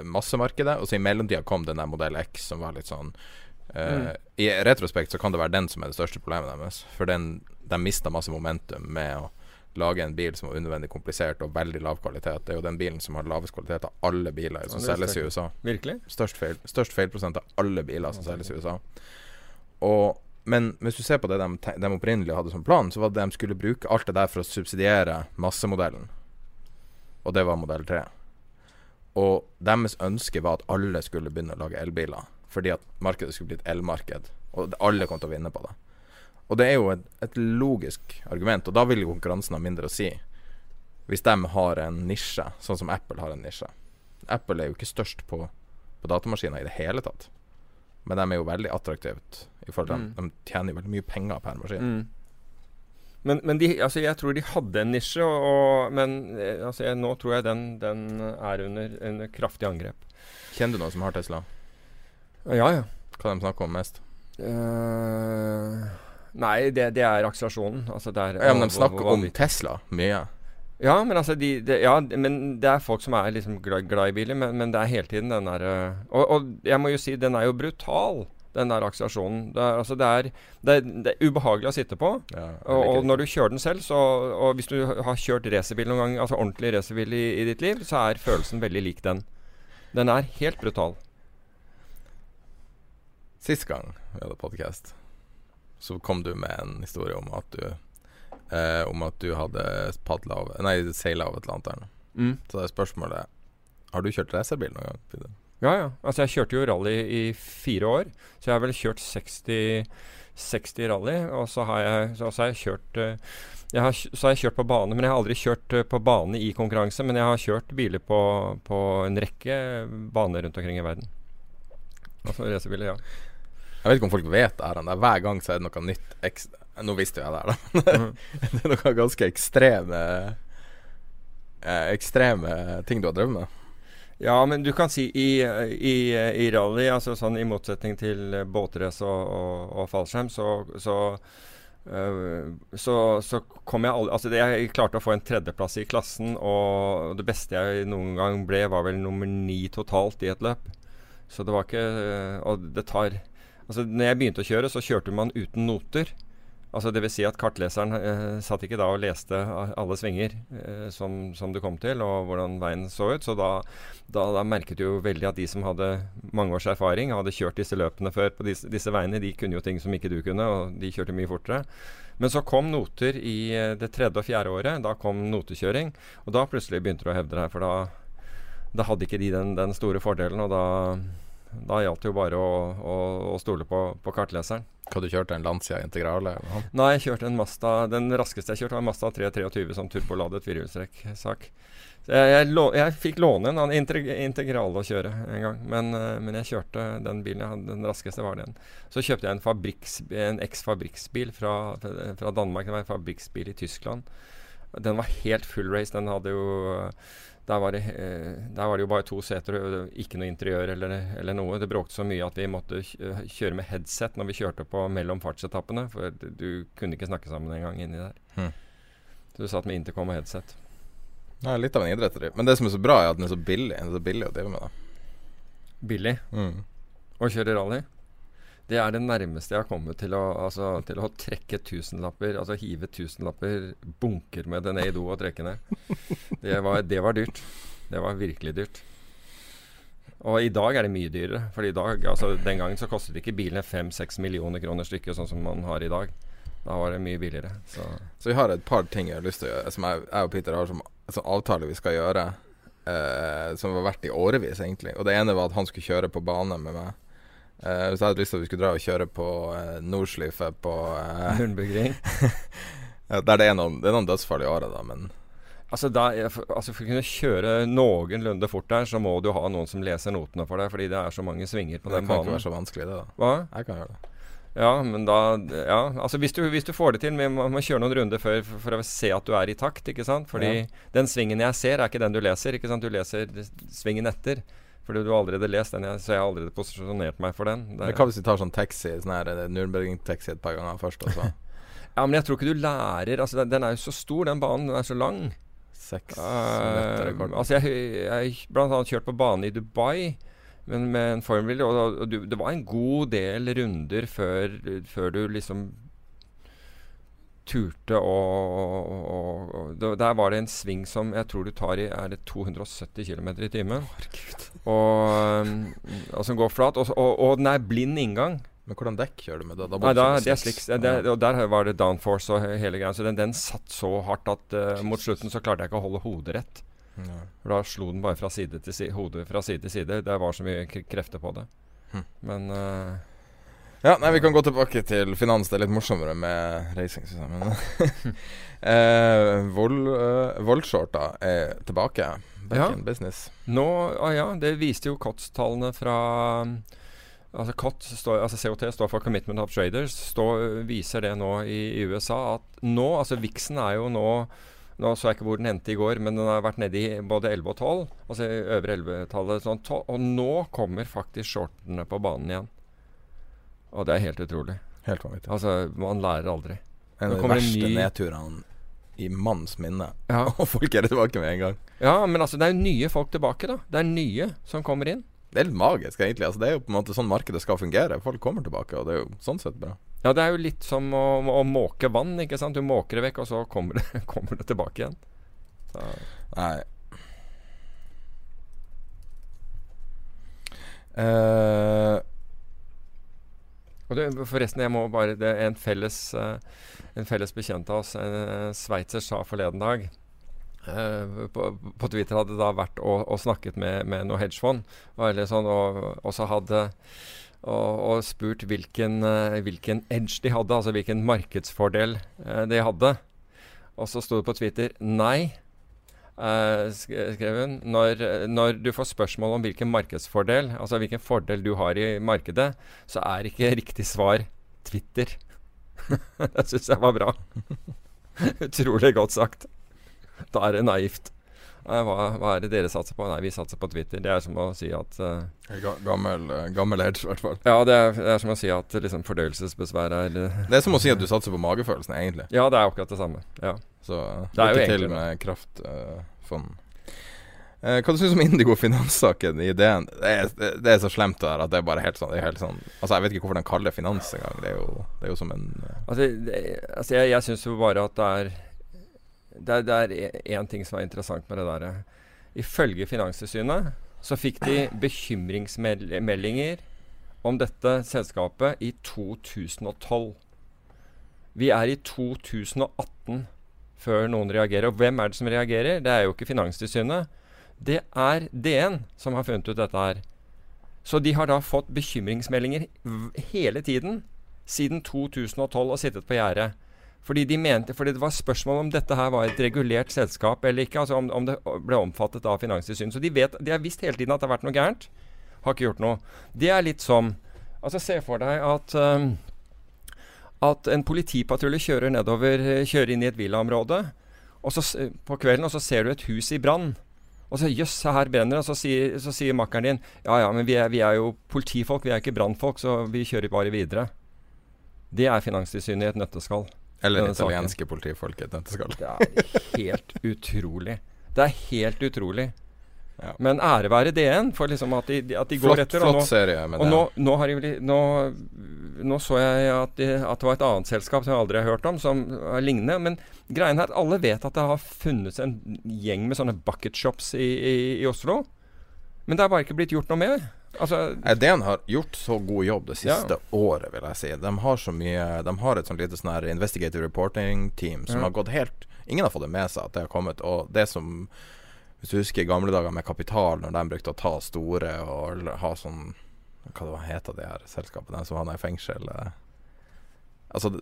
massemarkedet, og så i mellomtida kom den der modell X, som var litt sånn eh, I retrospekt så kan det være den som er det største problemet deres. For den, de mista masse momentum med å lage en bil som var unødvendig komplisert og veldig lav kvalitet. Det er jo den bilen som har lavest kvalitet av alle biler som selges i USA. Virkelig? Størst, feil, størst feilprosent av alle biler som selges i USA. Og, men hvis du ser på det de, de opprinnelig hadde som plan, så var det de skulle bruke alt det der for å subsidiere massemodellen. Og det var modell 3. Og deres ønske var at alle skulle begynne å lage elbiler. Fordi at markedet skulle bli et elmarked. Og alle kom til å vinne på det. Og det er jo et, et logisk argument, og da vil jo konkurransen ha mindre å si. Hvis de har en nisje, sånn som Apple har en nisje. Apple er jo ikke størst på, på datamaskiner i det hele tatt. Men de er jo veldig attraktivt i forhold til Mm. dem. De tjener jo veldig mye penger per maskin. Mm. Men, men de, altså jeg tror de hadde en nisje, og, og, men eh, altså jeg, nå tror jeg den, den er under, under kraftig angrep. Kjenner du noen som har Tesla? Ja, ja. Hva de snakker om mest? Uh, nei, det, det er akselerasjonen. Altså det er, Ja, men de snakker og- og om. Tesla mye. Ja, men altså de, de, Ja, men det er folk som er liksom glad, glad i biler, men, men det er hele tiden den der og, og jeg må jo si, den er jo brutal, den der akselerasjonen. Det er, altså det er, det, er, det er ubehagelig å sitte på. Ja, Og, og når du kjører den selv, så, og hvis du har kjørt racerbil noen gang, altså ordentlig racerbil i, i ditt liv, så er følelsen veldig lik den. Den er helt brutal. Sist gang vi hadde podcast, så kom du med en historie om at du eh, Om at du hadde padla over Nei, seila over Atlanteren. Mm. Så det er spørsmålet Har du kjørt racerbil noen gang? Peter? Ja, ja. Altså, jeg kjørte jo rally i fire år, så jeg har vel kjørt 60, 60 rally. Og så har jeg, så, så har jeg kjørt eh, jeg har, Så har jeg kjørt på bane, men jeg har aldri kjørt eh, på bane i konkurranse. Men jeg har kjørt biler på, på en rekke baner rundt omkring i verden. Altså racerbiler, ja. Jeg vet ikke om folk vet det her. er Hver gang så er det noe nytt ekstra. Nå visste jo jeg det her, da. Mhm. det er noe ganske ekstreme eh, Ekstreme ting du har drevet med. Ja, men du kan si i, i, i rally, altså sånn i motsetning til eh, båtrace og, og, og fallskjerm, så, så, øh, så, så kom jeg aldri Altså, det, jeg klarte å få en tredjeplass i klassen, og det beste jeg noen gang ble, var vel nummer ni totalt i et løp. Så det var ikke øh, Og det tar Altså, når jeg begynte å kjøre, så kjørte man uten noter. Altså vil si at kartleseren eh, satt ikke da og leste alle svinger eh, som, som du kom til, og hvordan veien så ut. Så da, da, da merket du jo veldig at de som hadde mange års erfaring, hadde kjørt disse løpene før på disse, disse veiene, de kunne jo ting som ikke du kunne, og de kjørte mye fortere. Men så kom noter i eh, det tredje og fjerde året. Da kom notekjøring, og da plutselig begynte du å hevde deg, for da da hadde ikke de den, den store fordelen, og da, da gjaldt det jo bare å, å, å stole på, på kartleseren. Hva du kjørte en Lancia Integrale? eller? Nei, jeg kjørte en Mazda Den raskeste jeg kjørte, var en Mazda 323 som turboladet firehjulstrekk-sak. Jeg, jeg, jeg fikk låne en Integrale å kjøre en gang, men, eh, men jeg kjørte den bilen jeg hadde. Den raskeste var den. Så kjøpte jeg en, fabriks, en eks-fabriksbil fra, fra Danmark. Det var en fabriksbil i Tyskland. Den var helt full race. Den hadde jo der var, det, eh, der var det jo bare to seter og ikke noe interiør eller, eller noe. Det bråkte så mye at vi måtte kjøre med headset når vi kjørte på mellom fartsetappene. For du, kunne ikke snakke sammen engang inni der. Hmm. Så du satt med intercom og headset. Nei, litt av en idrett. Men det som er så bra, er at den er så billig. Den er så billig å drive med. da Billig mm. å kjøre rally. Det er det nærmeste jeg har kommet til å, altså, til å trekke tusenlapper, altså hive tusenlapper, bunker med det ned i do og trekke ned. Det var, det var dyrt. Det var virkelig dyrt. Og i dag er det mye dyrere. For altså den gangen så kostet ikke bilene fem-seks millioner kroner stykket, sånn som man har i dag. Da var det mye billigere. Så Så vi har et par ting jeg har lyst til å gjøre, som jeg, jeg og Peter har som, som avtale vi skal gjøre. eh, som har vært i årevis, egentlig. Og det ene var at han skulle kjøre på bane med meg. Eh, hvis jeg hadde lyst til at vi skulle dra og kjøre på uh, Nordschleife på uh, ja, Der det er noen, det er noen dødsfall i året, da, men Altså, da, altså For å kunne kjøre noenlunde fort der, så må du ha noen som leser notene for deg, fordi det er så mange svinger på det den kan ikke være så vanskelig, det, da. Hva? Jeg kan gjøre det. Ja, men da Ja, altså hvis du, hvis du får det til Vi må, må kjøre noen runder før for, for å se at du er i takt, ikke sant? Fordi den svingen jeg ser, er ikke den du leser, ikke sant? Du leser svingen etter. Fordi du har allerede lest den, så jeg har allerede posisjonert meg for den. Det Men hva hvis vi tar sånn taxi, sånn her eh, Nürnberging-taxi et par ganger først, og så ja, men jeg tror ikke du lærer Altså, den, den er jo så stor, den banen. Den er så lang. seks Uh, altså jeg, jeg blant annet kjørt på bane i Dubai men med en formel, og, og du, det var en god del runder før, før du liksom turte å Der var det en sving som jeg tror du tar i Er det 270 km i timen? Og, og som går flat. Og, og, og den er blind inngang. Men hvordan dekk kjører du med det? da Nei, da, det sliks, det, og der var det downforce og hele greia. Så den, den satt så hardt at uh, mot slutten så klarte jeg ikke å holde hodet rett. Ja. For da slo den bare fra side til side, hodet fra side til side. Det var så mye krefter på det. Hm. Men eh, Ja, nei, vi kan gå tilbake til finans. Det er litt morsommere med racing, eh, Vol, eh, er tilbake. Back Ja. in business. nå ah, Ja, det viste jo COTS-tallene fra Altså COT, står, altså COT står for Commitment of Traders. Står, viser det nå i, i USA at nå Altså Vixen er jo nå nå så jeg ikke hvor den endte i går, men den har vært nede i både 11 og 12. Altså øvre 11-tallet. Sånn, og nå kommer faktisk shortene på banen igjen. Og det er helt utrolig. Helt vanvittig. Altså, man lærer aldri. En av de verste ny- nedturene i manns minne. Ja. Og folk er tilbake med en gang. Ja, men altså, det er jo nye folk tilbake, da. Det er nye som kommer inn. Det er litt magisk, egentlig. Altså, det er jo på en måte sånn markedet skal fungere. Folk kommer tilbake, og det er jo sånn sett bra. Ja, det er jo litt som å, å måke vann, ikke sant. Du måker det vekk, og så kommer det, kommer det tilbake igjen. Så, Nei. Eh, og det, forresten, jeg må bare Det er en felles, eh, en felles bekjent av oss, en sveitser, sa forleden dag Uh, på, på Twitter hadde da vært og, og snakket med, med noe hedgefond, og, sånn, og, og så hadde og, og spurt hvilken, uh, hvilken edge de hadde, altså hvilken markedsfordel uh, de hadde. Og så sto det på Twitter Nei, eh, skrev hun. Når, når du får spørsmål om hvilken markedsfordel, altså hvilken fordel du har i markedet, så er ikke riktig svar Twitter. det syns jeg var bra. Utrolig godt sagt. Da er det naivt. Hva, hva er det dere satser på? Nei, vi satser på Twitter. Det er som å si at uh, gammel, eh, gammel edge, i hvert fall. Ja, det er, det er som å si at liksom, fordøyelsesbesvær er uh, Det er som å si at du satser på magefølelsen, egentlig. Ja, det er akkurat det samme. Ja. Så jo lykke til med kraftfond. Hva du syns du om Indigo finanssaken i DN? Det er, det, er så slemt det der at det er bare helt sånn, det er helt sånn Altså Jeg vet ikke hvorfor de kaller det finans engang. Det er jo, det er jo som en Altså, det, altså jeg, jeg syns jo bare at det er Det det er én ting som er interessant med det der. Ifølge Finanstilsynet så fikk de bekymringsmeldinger om dette selskapet i 2012. Vi er i 2018 før noen reagerer. Og hvem er det som reagerer? Det er jo ikke Finanstilsynet. Det er DN som har funnet ut dette her. Så de har da fått bekymringsmeldinger hele tiden siden 2012 og sittet på gjerdet. Fordi de mente, fordi det var spørsmål om dette her var et regulert selskap eller ikke. altså Om, om det ble omfattet av Finanstilsynet. Så de, vet, de har visst hele tiden at det har vært noe gærent. Har ikke gjort noe. Det er litt som Altså Se for deg at um, at en politipatrulje kjører nedover, kjører inn i et villaområde og så, på kvelden, og så ser du et hus i brann. Og så jøss, her brenner det. Og så sier, så sier makkeren din ja ja, men vi er, vi er jo politifolk, vi er ikke brannfolk, så vi kjører bare videre. Det er Finanstilsynet i et nøtteskall. Eller italienske politifolk i et nøtteskall. Det er helt utrolig. Det er helt utrolig. Ja. Men ære være DN for liksom at de, at de flott, går etter. Flott serie med og nå, nå, jeg, nå, nå, så jeg at, de, at, det var et annet selskap som jeg aldri har hørt om, som er lignende. Men greien her, alle vet at det har funnes en gjeng med sånne bucket shops i, i, i Oslo. Men det har bare ikke blitt gjort noe med. Altså, DN har gjort så god jobb det siste ja. året, vil jeg si. De har så mye De har et sånn lite sånn her investigative reporting-team som ja. har gått helt Ingen har fått det med seg at det har kommet. Og det som hvis du husker i gamle dager med Kapital, når de brukte å ta store og ha sånn Hva det var, heter de her selskapene, de som havna i fengsel? Eh. Altså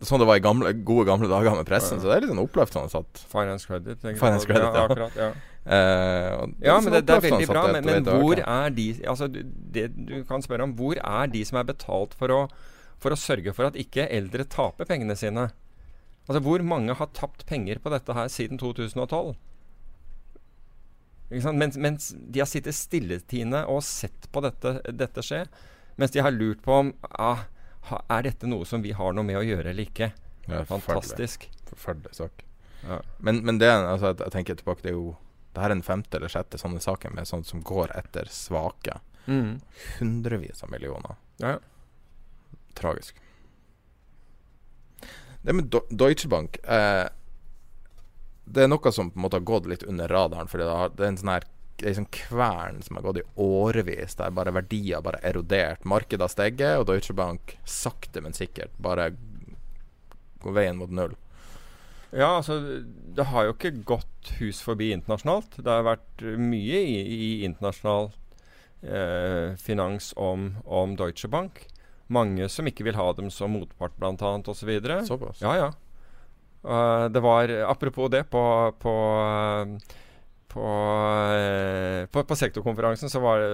Sånn det var i gamle, gode gamle dager med pressen. Ja. Så det er litt sånn oppløftende at Finance Credit. Finance credit ja, akkurat, ja. Uh, ja, men det, det, er veldig bra. Men, men hvor er de Altså, det du kan spørre om, hvor er de som er betalt for å, for å sørge for at ikke eldre taper pengene sine? Altså, hvor mange har tapt penger på dette her siden 2012? Mens, mens, de har sittet stilletiende og sett på dette, dette, skje. Mens de har lurt på om ah, er dette noe som vi har noe med å gjøre eller ikke. Ja, Fantastisk. Forferdelig sak. Ja. Men, men, det altså, jeg tenker tilbake Det er jo Det her er den femte eller sjette sånne saker med sånt som går etter svake. Mm. Hundrevis av millioner. Ja. Tragisk. Det med Deutsche Bank eh, det er noe som på en måte har gått litt under radaren. Fordi det, har, det er en sånn her en sånn kvern som har gått i årevis, der bare verdier bare erodert. Markedet har steget, og Deutsche Bank sakte, men sikkert bare går veien mot null. Ja, altså Det har jo ikke gått hus forbi internasjonalt. Det har vært mye i, i internasjonal eh, finans om, om, Deutsche Bank. Mange som ikke vil ha dem som motpart, bl.a. osv. Så Såpass? Ja, ja. Uh, det var Apropos det, på, på, på, uh, på, på sektorkonferansen så var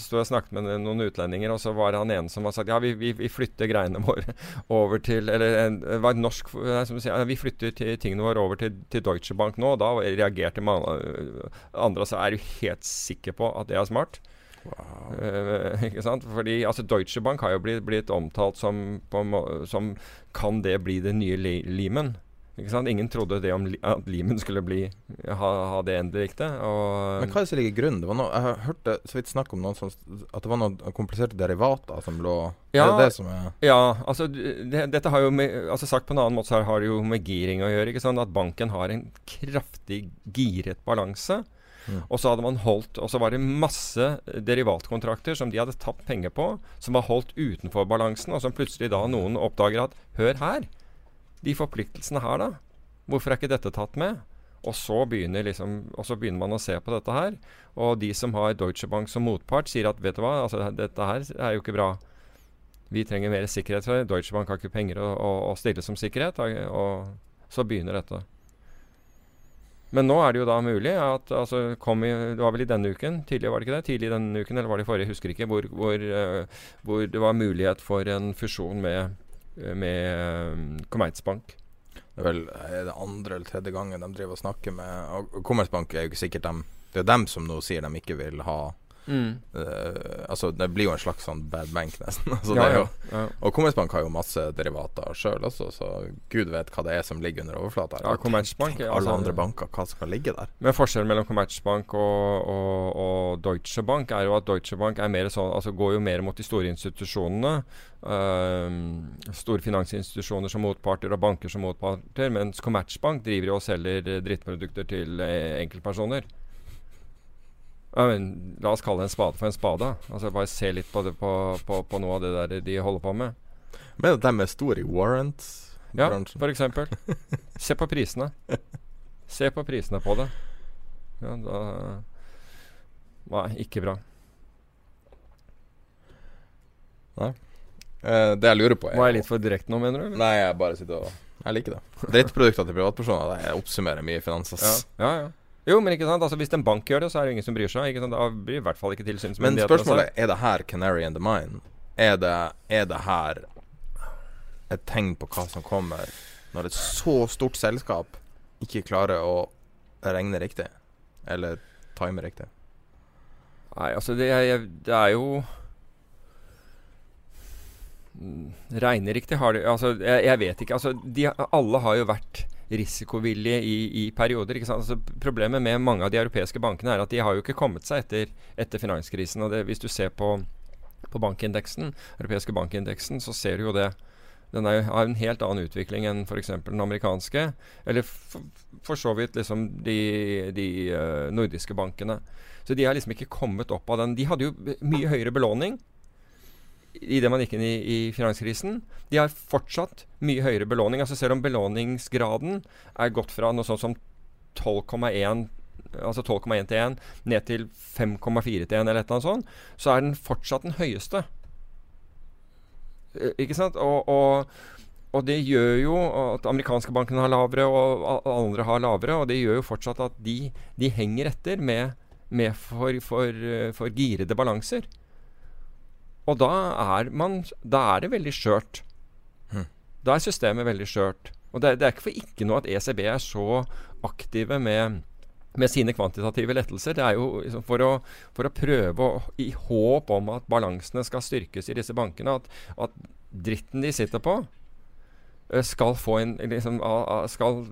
stod jeg og snakket med noen utlendinger, og så var han ene som har sagt ja, vi, vi, vi flytter greiene våre over til Eller det var norsk som sier, vi flytter tingene våre over til, til Deutsche Bank nå. Og da reagerte mange andre og sa er du helt sikker på at det er smart? Wow. Uh, ikke sant? Fordi altså, Deutsche Bank har jo blitt, blitt omtalt som, på, som Kan det bli det nye Lehman? Ingen trodde det om at limen skulle bli, ha, ha det endeliktet. Men hva er det som ligger i grunnen? Det var noe, jeg hørte så vidt snakk om noen som, at det var noen kompliserte derivater som lå ja, Er det det som er Ja, altså det, dette har jo med, altså Sagt på en annen måte så har det jo med giring å gjøre. ikke sant? At banken har en kraftig giret balanse. Mm. Og så hadde man holdt Og så var det masse derivatkontrakter som de hadde tatt penger på, som var holdt utenfor balansen, og som plutselig da noen oppdager at Hør her! De forpliktelsene her, da. Hvorfor er ikke dette tatt med? Og så, liksom, og så begynner man å se på dette her. Og de som har Deutsche Bank som motpart, sier at vet du hva, altså, dette her er jo ikke bra. Vi trenger mer sikkerhet. Deutsche Bank har ikke penger å, å, å stille som sikkerhet. Og, så begynner dette. Men nå er det jo da mulig at altså, i, Det var vel i denne uken, tidligere var det ikke det? Tidlig denne uken, eller var det i forrige, jeg husker ikke, hvor, hvor, uh, hvor det var mulighet for en fusjon med med um, Commerzbank. Det er vel det andre eller tredje gangen de driver og snakker med Commerzbank er jo ikke sikkert dem Det er dem som nå sier de ikke vil ha Mm. Uh, altså Det blir jo en slags sånn bad bank, nesten. altså, ja, jo, ja. Og Kommersbank har jo masse derivater sjøl også, så gud vet hva det er som ligger under overflata. Ja, Commerzbank Alle altså, andre banker, hva skal ligge der? Men Forskjellen mellom Kommersbank og, og, og, Deutsche Bank er jo at Deutsche Bank er mer sånn, altså går jo mer mot de store institusjonene. Uh, store finansinstitusjoner som motparter og banker som motparter. Mens Kommersbank driver jo og selger drittprodukter til eh, enkeltpersoner. Ja, men, la oss kalle en spade for en spade. Altså Bare se litt på, det, på, på, på noe av det der de holder på med. Men at de er store i warrants? Ja, eksempel. Se på prisene. Se på prisene på det. Ja, da Nei, ikke bra. Eh, det jeg lurer på er Var jeg litt for direkte nå, mener du? eller? Nei, jeg bare sitter og Jeg liker det. Drittprodukter til privatpersoner, det oppsummerer mye finans. Ja, ja, ja. Jo, men ikke sant? Altså, hvis en bank gjør det, så er det jo ingen som bryr seg. Ikke sant? Da blir i hvert fall ikke Men spørsmålet er det her canary in the mine? Er det, er det her et tegn på hva som kommer, når et så stort selskap ikke klarer å regne riktig? Eller time riktig? Nei, altså det er, det er jo Regne riktig har de Altså, jeg, jeg vet ikke. Altså, de, alle har jo vært risikovillige i, i perioder. Altså, problemet med mange av de europeiske bankene er at de har jo ikke kommet seg etter, etter finanskrisen. og det, Hvis du ser på, på bankindeksen, europeiske bankindeksen, så ser du jo det. Den er, har en helt annen utvikling enn f.eks. den amerikanske. Eller for, for så vidt liksom de, de eh, nordiske bankene. Så de har liksom ikke kommet opp av den. De hadde jo mye høyere belåning idet man gikk inn i, i finanskrisen. De har fortsatt mye høyere belåning. altså Selv om belåningsgraden er gått fra noe sånt som 12,1 altså 12,1 til 1 ned til 5,4 til 1 eller et eller annet sånt, så er den fortsatt den høyeste. Eh, Ikke sant? Og, og, og det gjør jo at amerikanske bankene har lavere, og andre har lavere. Og det gjør jo fortsatt at de, de henger etter med, med for, for, eh, for girede balanser. Og da er, man, da er det veldig skjørt. Hm. Da er systemet veldig skjørt. Og det, det er ikke for ikke noe at ECB er så aktive med, med sine kvantitative lettelser. Det er jo liksom for, å, for å prøve å, i håp om at balansene skal styrkes i disse bankene. At, at dritten de sitter på, eh, skal få en, liksom, skal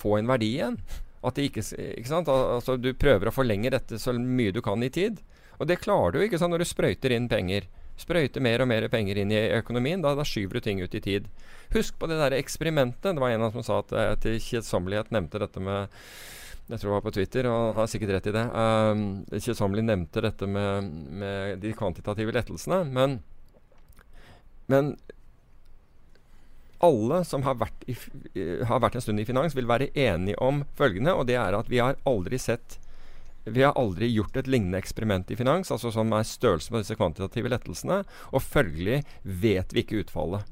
få en verdi igjen. At de ikke, ikke sant? Altså, du prøver å forlenge dette så mye du kan i tid. Og det klarer du ikke sant, når du sprøyter inn penger. Sprøyter mer og mer penger inn i økonomien. Da, da skyver du ting ut i tid. Husk på det der eksperimentet. Det var en av dem som sa at jeg til kjedsommelighet nevnte dette med jeg tror det var på Twitter, og har sikkert rett i det. Um, Kjedsommelig nevnte dette med, med de kvantitative lettelsene. Men, men alle som har vært, i, eh, har vært en stund i finans, vil være enige om følgende, og det er at vi har aldri sett vi har aldri gjort et lignende eksperiment i finans, altså som er størrelsen på disse kvantitative lettelsene, og følgelig vet vi ikke utfallet.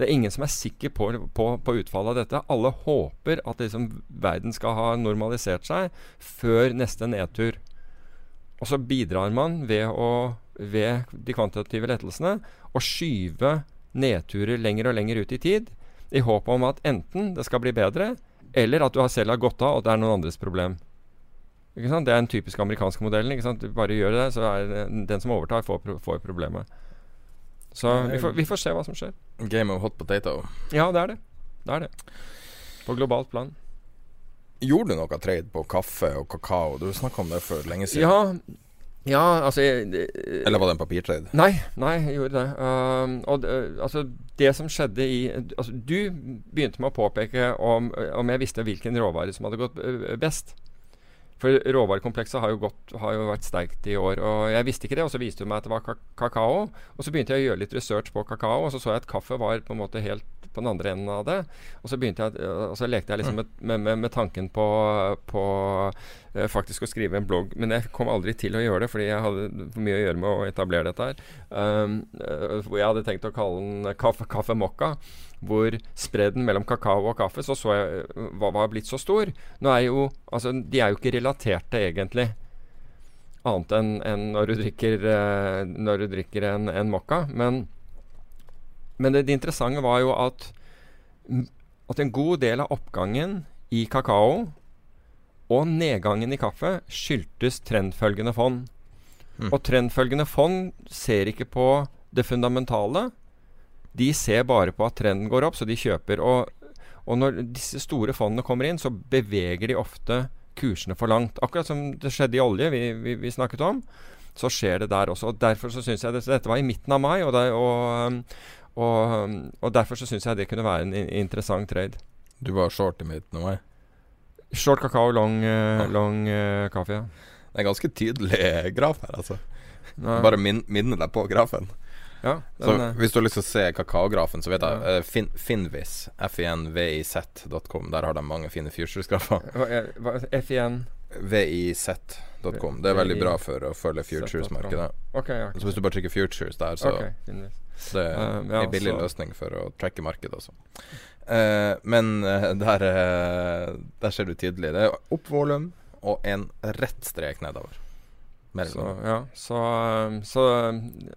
Det er ingen som er sikker på, på, på utfallet av dette. Alle håper at liksom verden skal ha normalisert seg før neste nedtur. Og så bidrar man ved, å, ved de kvantitative lettelsene å skyve nedturer lenger og lenger ut i tid, i håp om at enten det skal bli bedre, eller at du selv har gått av, og det er noen andres problem. Det er den typiske amerikanske modellen. Ikke sant? Du bare gjør det, så er det den som overtar, får, pro- får problemet. Så vi får, vi får se hva som skjer. Game of hot potato. Ja, det er det. Det er det. På globalt plan. Gjorde du noe trade på kaffe og kakao? Du snakka om det for lenge siden. Ja, ja altså jeg, det- Eller var det en papirtrade? Nei, nei, jeg gjorde det. Um, og det, altså, det som skjedde i altså, Du begynte med å påpeke om, om jeg visste hvilken råvare som hadde gått best. For råvarekomplekset har jo, gått, har jo vært sterkt i år. Og jeg visste ikke det, og så viste hun meg at det var kakao. Og så begynte jeg å gjøre litt research på kakao, og så så jeg at kaffe var på en måte helt på den andre enden av det. Og så jeg, og så lekte jeg liksom med, med, med, med tanken på, på uh, faktisk å skrive en blogg. Men jeg kom aldri til å gjøre det, fordi jeg hadde for mye å gjøre med å etablere dette her. Um, uh, jeg hadde tenkt å kalle den kaffe, kaffe mokka. Hvor spredden mellom kakao og kaffe så så jeg hva var, blitt så stor. Nå er jo, altså, de er jo ikke relaterte, egentlig. Annet enn enn når du drikker, eh, når du drikker en, en mokka. Men, men det, det interessante var jo at, at en god del av oppgangen i kakao og nedgangen i kaffe skyldtes trendfølgende fond. Mm. Og trendfølgende fond ser ikke på det fundamentale. De ser bare på at trenden går opp, så de kjøper. Og, og når disse store fondene kommer inn, så beveger de ofte kursene for langt. Akkurat som det skjedde i olje, vi, vi, vi snakket om, så skjer det der også. Og Derfor så syns jeg det, Dette var i midten av mai, og, det, og, og, um, og derfor så syns jeg det kunne være en interessant trade. Du var short i midten av meg. Short kakao, long, uh, long uh, kaffe. Ja. Det er ganske tydelig graf her, altså. Nei, Bare min, minne deg på grafen. ja, den, så hvis du har lyst til å se kakaografen, så vet jeg Ja. eh, fin, Finvis, finviz.com, der har de mange fine futuresgrafer. hva er- hva- F1 VIZ.com. Det er veldig bra for å følge futures-markedet. Ok, ja. Så hvis du bare trykker futures der, så Ok, finnes. Det er Um, ja, en billig så- løsning for å tracke markedet også. Uh, men eh, der, eh, der ser du tydelig. Det er opp volum og en rett strek nedover. Så, ja, så, så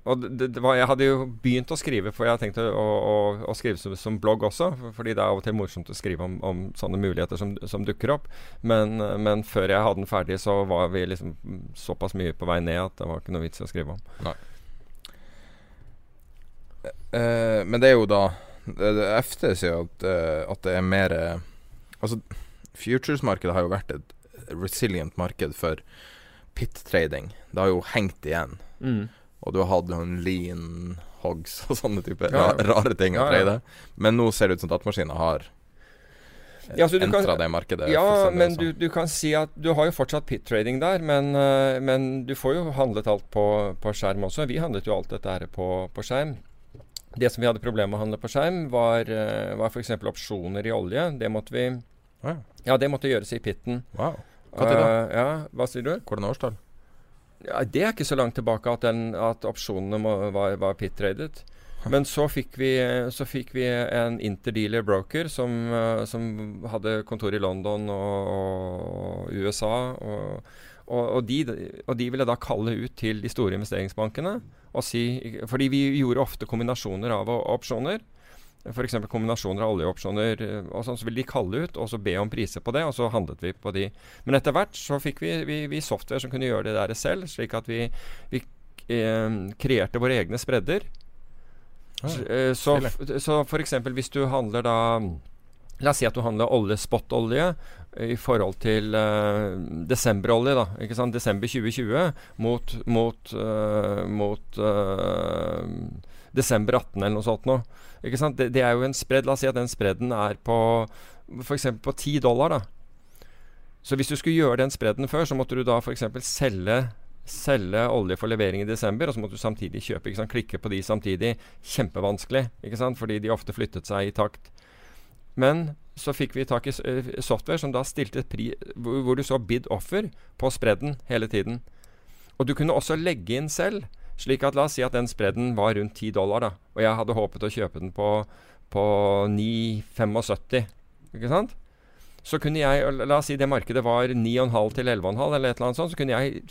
Og det, det var, jeg hadde jo begynt å skrive, for jeg tenkte å, å, å skrive som, som blogg også. Fordi det er av og til morsomt å skrive om, om sånne muligheter som, som dukker opp. Men, men før jeg hadde den ferdig, så var vi liksom såpass mye på vei ned at det var ikke noe vits i å skrive om. Eh, men det er jo da FT sier at, uh, at det er mer eh, Altså, futures-markedet har jo vært et resilient marked for pit-trading. Det har jo hengt igjen. Og du har hatt noen lean hogs og sånne type Ja, ja. rare ting å Ja, trade. Men nå ser det ut som datamaskiner har Ja, du kan- det markedet. Ja, men du, du kan si at du har jo fortsatt pit-trading der, men, uh, men du får jo handlet alt på, på skjerm også. Vi handlet jo alt dette her på, på skjerm. Det som vi hadde problemer med å handle på skjerm, var, uh, var f.eks. opsjoner i olje. Det måtte vi Ja. Ja, det måtte gjøres i pitten. Wow. Hva uh? Eh, ja, hva sier du? Hvordan årstall? Ja, det er ikke så langt tilbake at, den, at opsjonene må, var, var pit-tradet. Men så fikk, vi, så fikk vi en interdealer broker som, eh, som hadde kontor i London og, og USA. Og, og, og, de, og de ville da kalle ut til de store investeringsbankene og si Fordi vi gjorde ofte kombinasjoner av opsjoner. F.eks. kombinasjoner av oljeopsjoner. eh, og sånn, Så ville de kalle ut og så be om priser på det, og så handlet vi på de. Men etter hvert så fikk vi, vi, vi software som kunne gjøre det der selv, slik at vi, vi eh, kreerte våre egne spredder. Ah, så, så, f- så f.eks. hvis du handler da La oss si at du handler olje, spot-olje i forhold til eh, desemberolje, da. Ikke sant? Desember 2020 mot, mot, uh, mot uh, desember 18 eller noe sånt noe. Ikke sant? Det, det er jo en spredd. La oss si at den spredden er på f.eks. på 10 dollar, da. Så hvis du skulle gjøre den spredden før, så måtte du da f.eks. selge selge olje for levering i desember, og så måtte du samtidig kjøpe. Klikke på de samtidig. Kjempevanskelig, ikke sant? fordi de ofte flyttet seg i takt. Men så fikk vi tak i eh, software som da stilte pri hvor, du så bid-offer på spredden hele tiden. Og du kunne også legge inn selv, slik at la oss si at den spredden var rundt 10 dollar, da. Og jeg hadde håpet å kjøpe den på, på 9,75, ikke sant? Så kunne jeg, la oss si det markedet var 9,5 til 11,5 eller et eller annet sånt, så kunne jeg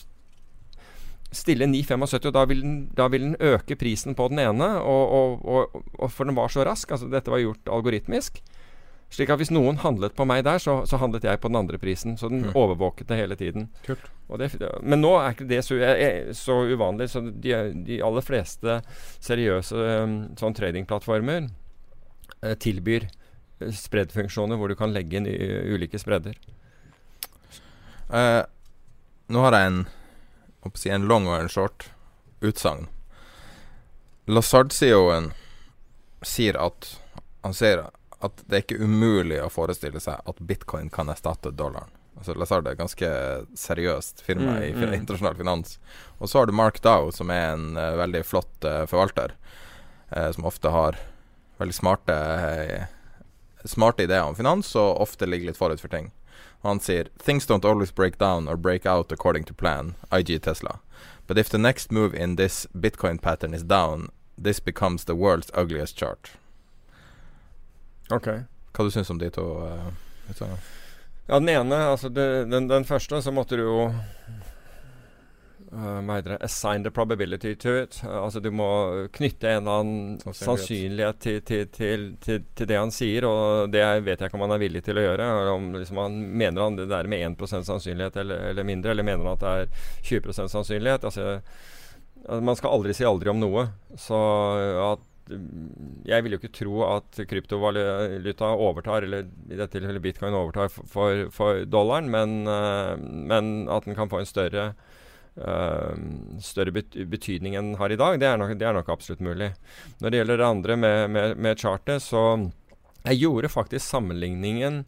stille 9,75, og da vil, den, da vil den øke prisen på den ene, og, og, og, og for den var så rask. Altså dette var gjort algoritmisk. Slik at hvis noen handlet på meg der, så, så handlet jeg på den andre prisen. Så den Mm. overvåket det hele tiden. Det, men nå er ikke det så, er så uvanlig. Så de, de aller fleste seriøse um, sånn tradingplattformer eh, tilbyr eh, spreddfunksjoner hvor du kan legge inn u- ulike spredder. Uh, nå har jeg en, si, en long og en short utsagn. Lazard-CEO-en sier at Han sier at det er ikke umulig å forestille seg at bitcoin kan erstatte dollaren. Altså Lazard er et ganske seriøst firma Mm, i mm. internasjonal finans. Og så har du Mark Dow, som er en uh, veldig flott uh, forvalter, uh, som ofte har veldig smarte Smarte ideer om finans, og ofte ligger litt forut for ting. Og han sier Things don't always break down or break out according to plan, IG Tesla. But if the next move in this Bitcoin pattern is down, this becomes the world's ugliest chart. Ok Hva du syns om de to uh. Ja, den ene, altså det, den, den første, så måtte du jo uh, Hva heter det Assign the probability to it. Altså du må knytte en eller annen Sannsynlighet. til, til, til, til, det han sier, og det vet jeg ikke om han er villig til å gjøre. Om liksom han Mener han det der med 1% sannsynlighet eller, eller mindre, eller mener han at det er 20% sannsynlighet? Altså, man skal aldri si aldri om noe. Så at jeg vil jo ikke tro at kryptovaluta overtar, eller i dette tilfellet bitcoin overtar for, for dollaren, men, eh, men at den kan få en større eh, større bet betydning enn den har i dag, det er, nok, det er nok absolutt mulig. Når det gjelder det andre med, med, med chartet, så Jeg gjorde faktisk sammenligningen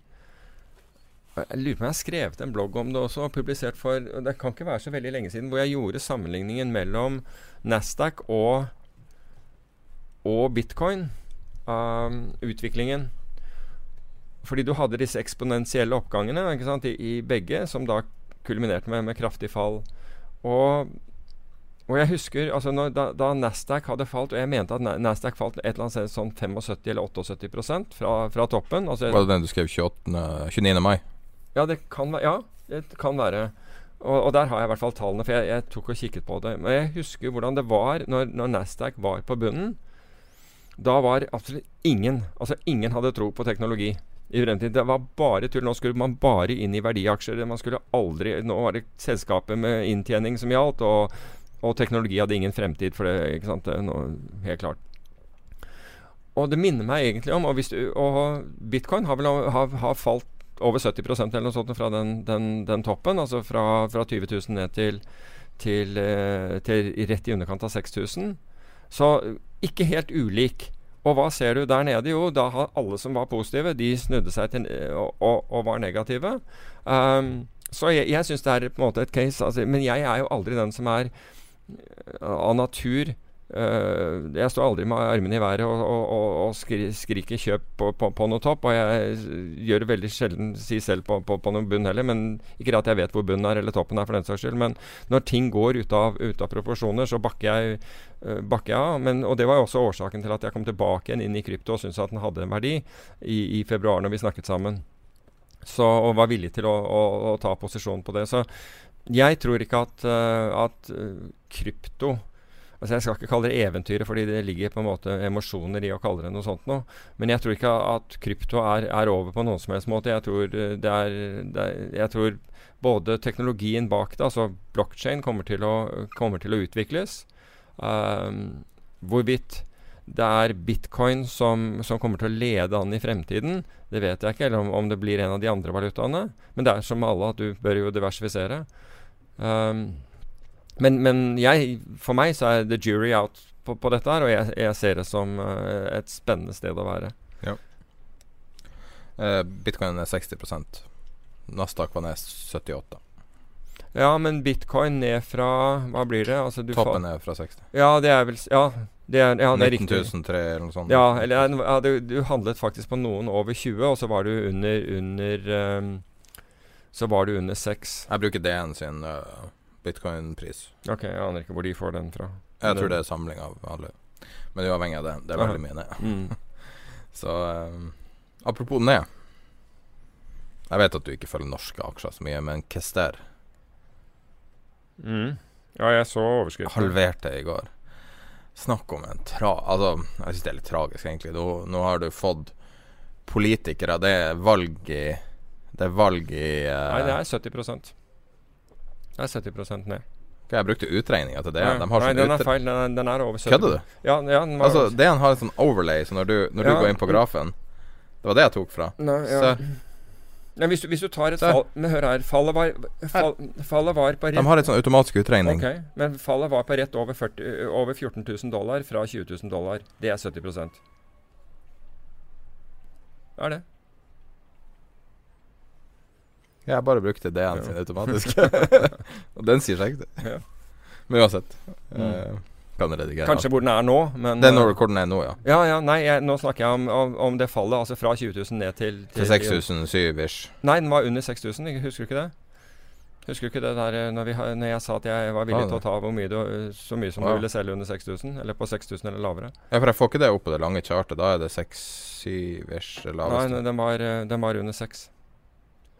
jeg lurer på om jeg har skrevet en blogg om det også, publisert for Det kan ikke være så veldig lenge siden, hvor jeg gjorde sammenligningen mellom Nasdaq og og bitcoin. Um, utviklingen. Fordi du hadde disse eksponentielle oppgangene ikke sant, i, i begge, som da kulminerte med, med kraftig fall. Og, og jeg husker altså når, da, da, Nasdaq hadde falt, og jeg mente at Nasdaq falt et eller annet sted sånn 75 eller 78% fra, fra toppen altså, Var det den du skrev 28, 29. mai? Ja, det kan, ja, det kan være. Og, og, der har jeg i hvert fall tallene, for jeg, jeg, tok og kikket på det. Men jeg husker hvordan det var når, når Nasdaq var på bunnen. Da var absolutt ingen Altså ingen hadde tro på teknologi i fremtiden. Det var bare tull. Nå skulle man bare inn i verdiaksjer. Man skulle aldri Nå var det selskapet med inntjening som gjaldt, og, og teknologi hadde ingen fremtid for det. ikke sant? Noe, helt klart. Og det minner meg egentlig om Og, du, og bitcoin har vel har, har falt over 70% eller noe sånt fra den, den, den toppen. Altså fra, fra, 20 000 ned til, til, eh, til rett i underkant av 6000. Så ikke helt ulik. Og hva ser du der nede? Jo, da har alle som var positive, de snudde seg til og, og, og var negative. Um, så jeg, jeg syns det er på en måte et case. Altså, men jeg er jo aldri den som er av natur Uh, jeg står aldri med armene i været og, og, og, og skri, skriker 'kjøp' på, på, på, noe topp. Og jeg gjør veldig sjelden si selv på, på, noen bunn heller. Men Ikke at jeg vet hvor bunnen er eller toppen er, for den saks skyld. Men når ting går ut av, ut av proporsjoner, så bakker jeg, uh, bakker jeg av. Men, og det var også årsaken til at jeg kom tilbake igjen inn i krypto og syntes at den hadde en verdi i, i februar når vi snakket sammen. Så, og var villig til å, å, å ta posisjon på det. Så jeg tror ikke at, uh, at krypto Altså Jeg skal ikke kalle det eventyret, fordi det ligger på en måte emosjoner i å kalle det noe sånt noe. Men jeg tror ikke at krypto er, er over på noen som helst måte. Jeg tror, eh, det er, det er, jeg tror både teknologien bak det, altså blockchain, kommer kommer til å utvikles. Um, hvorvidt det er bitcoin som, som, kommer til å lede an i fremtiden, det vet jeg ikke. Eller om, om, det blir en av de andre valutaene. Men det er som alle at du bør jo diversifisere. Um, men, men jeg, for meg så er the jury out på, på dette her, og jeg, jeg ser det som uh, et spennende sted å være. Ja. Uh, bitcoin er 60% Nasdaq var ned 78 Ja, men bitcoin ned fra Hva blir det? Altså, Toppen er fra 60. Ja, det er vel Ja, det er, ja, det er 19 eller noe sånt. Ja, eller ja, du, du, handlet faktisk på noen over 20, og så var du under, under um, Så var du under 6. Jeg bruker DN sin uh, bitcoin-pris. Ok, Jeg aner ikke hvor de får den fra. Jeg tror det er samling av alle. Men uavhengig av det, det er veldig mye ned. Mm. så um, apropos ned. Jeg vet at du ikke følger norske aksjer så mye, men Kester mm. Ja, jeg så overskriften. Halverte i går. Snakk om en tra... Altså, jeg syns det er litt tragisk, egentlig. Nå, nå, har du fått politikere Det er valg i Det er valg i uh, Nei, det er 70 det er 70 ned. Okay, jeg brukte utregninga til det. Nei, de Nei den er feil. Den er, den er over 70 Kødder du? Ja, ja, altså, DN har en sånn overlay, så når du, når ja. du går inn på grafen Det var det jeg tok fra. Nei, ja. Nei, hvis, du, hvis, du, tar et fall Men hør her. Fallet var, fall, fallet var på rett De har et sånn automatisk utregning. Okay, men fallet var på rett over, 40, over 14 000 dollar fra 20 000 dollar. Det er 70 Det er det. Jeg bare brukte D-en sin automatisk. og den sier seg ikke. Men uansett. Mm. Uh, kan redigere. Kanskje hvor den er nå, men Den er hvor den er nå, ja. Ja, ja, nei, jeg, nå snakker jeg om, om, om, det fallet. Altså fra 20 000 ned til Til, til 6007 ish. Nei, den var under 6000. Husker du ikke det? Husker du ikke det der eh, når, vi, når jeg sa at jeg var villig ah, til å ta hvor mye du, så mye som ah. du ville selge under 6000? Eller på 6000 eller lavere? Ja, for jeg får ikke det opp på det lange chartet. Da er det 6-7 ish laveste. Nei, den var, eh, den var under 6.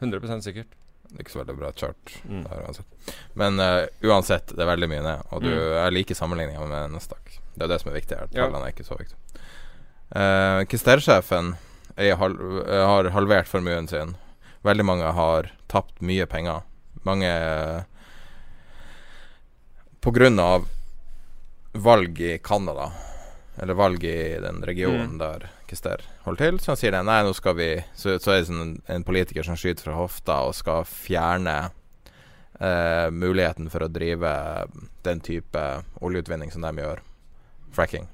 100% sikkert. Det er ikke så veldig bra chart. Mm. Der, Men uh, uansett, det er veldig mye ned. Og du mm. er like sammenligninga med Nasdaq. Det er det som er viktig her. Tallene ja. er ikke så viktige. Uh, Kister-sjefen hal har halvert formuen sin. Veldig mange har tapt mye penger. Mange uh, På grunn av valg i Canada, eller valg i den regionen mm. der Kister holder til. Så han sier det, nei, nå skal vi Så, så er det sånn en, politiker som skyter fra hofta og skal fjerne eh, muligheten for å drive den type oljeutvinning som de gjør. Fracking.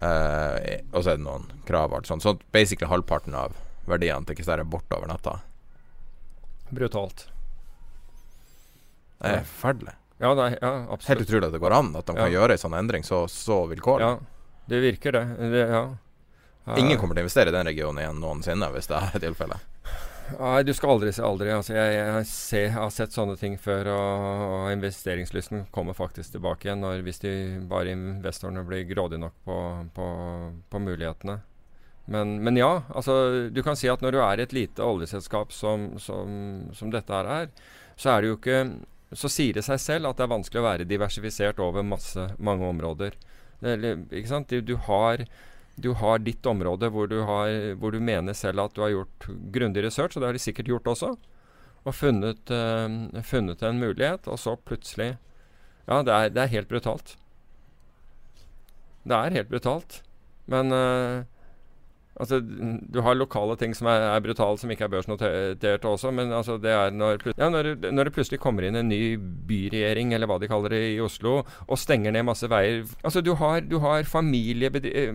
Eh, og så er det noen krav. Altså. Så basically halvparten av verdiene til Kister er borte over natta. Brutalt. Det er forferdelig. Ja, nei, ja, absolutt. Helt utrolig at det går an at de kan gjøre en sånn endring så, så vilkårlig. Ja, det virker det. det ja. Ingen kommer til å investere i den regionen igjen noensinne, hvis det er tilfellet. Nei, du skal aldri si aldri. Altså, jeg, jeg, ser, jeg, har sett sånne ting før, og, og, investeringslysten kommer faktisk tilbake igjen når, hvis de bare investorene blir grådige nok på, på, på mulighetene. Men, men, ja, altså, du kan si at når du er et lite oljeselskap som, som, som dette her er, så er det jo ikke så sier det seg selv at det er vanskelig å være diversifisert over masse, mange områder. Det, ikke sant? Du, du har du har ditt område hvor du, har, hvor du, mener selv at du har gjort grundig research, og det har de sikkert gjort også, og funnet, uh, funnet en mulighet, og så plutselig Ja, det er, det er, helt brutalt. Det er helt brutalt. Men uh, Altså, du har lokale ting som er, er brutale, som ikke er børsnotert også, men altså, det er når, ja, når, når, det plutselig kommer inn en ny byregjering, eller hva de kaller det, i Oslo, og stenger ned masse veier. Altså, du har, du har familie,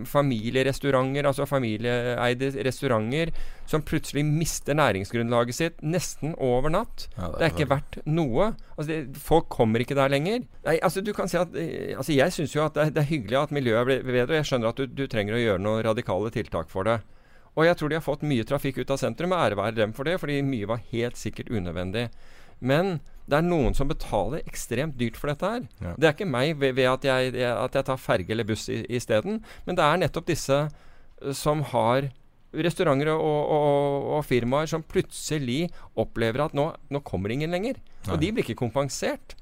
familierestauranter, altså familieeide restauranter, som plutselig mister næringsgrunnlaget sitt nesten over natt. Ja, det, er det, er ikke verdt noe. Altså, det, folk kommer ikke der lenger. Nei, altså, du kan si at altså, Jeg syns jo at det det er, hyggelig at miljøet blir bedre, og jeg skjønner at du, du trenger å gjøre noen radikale tiltak for det. Og jeg tror de har fått mye trafikk ut av sentrum, og ære være dem for det, fordi mye var helt sikkert unødvendig. Men det er noen som betaler ekstremt dyrt for dette her. Ja. Det er ikke meg ved, ved at, jeg, at, jeg, tar ferge eller buss isteden, men det er nettopp disse eh, som har restauranter og, og, og, firmaer som plutselig opplever at nå, nå kommer ingen lenger. Nei. Og de blir ikke kompensert.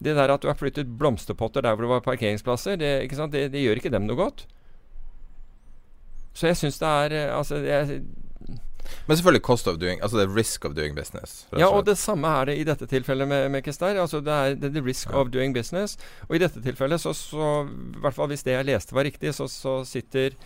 Det der at du har flyttet blomsterpotter der hvor det var parkeringsplasser, det, det, det gjør ikke dem noe godt. Så jeg syns det er eh, Altså jeg, men selvfølgelig cost of doing Altså det er risk of doing business. Ja, og det samme er det i dette tilfellet med, med Kester. Altså det er the risk ja. of doing business. Og i dette tilfellet, så, så hvert fall hvis det jeg leste var riktig, så, så sitter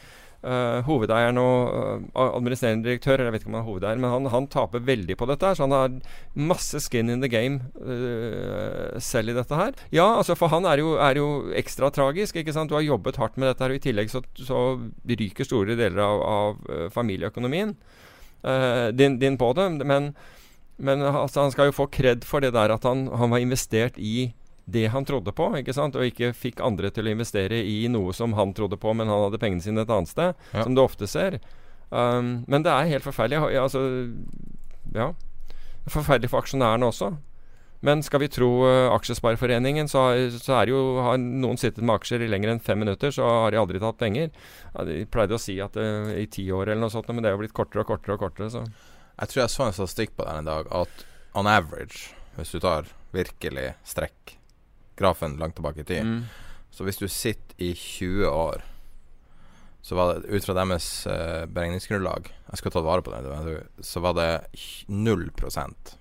Uh, hovedeieren og uh, administrerende direktør, jeg vet ikke om han er hovedeier, men han, han, taper veldig på dette. Så han har masse skin in the game uh, selv i dette her. Ja, altså for han er jo, er jo, ekstra tragisk. ikke sant? Du har jobbet hardt med dette her, og i tillegg så, så ryker store deler av, av familieøkonomien din, din, på det. Men, men altså, han skal jo få kred for det der at han, han var investert i det han trodde på, ikke sant? og ikke fikk andre til å investere i noe som han trodde på, men han hadde pengene sine et annet sted, ja. som du ofte ser. Um, men det er helt forferdelig. Ja, altså, ja. Forferdelig for aksjonærene også. Men skal vi tro uh, Aksjespareforeningen, så, så er jo, har noen sittet med aksjer i lenger enn fem minutter, så har de aldri tatt penger. Ja, de pleide å si at uh, i ti år eller noe sånt, men det er jo blitt kortere og kortere og kortere. Så. Jeg tror jeg så en statistikk på den en dag, at on average, hvis du tar virkelig strekk grafen langt tilbake i tid. Mm. Så hvis du sitter i 20 år, så var det ut fra deres uh, beregningsgrunnlag Jeg skal ta vare på det. Så var det 0%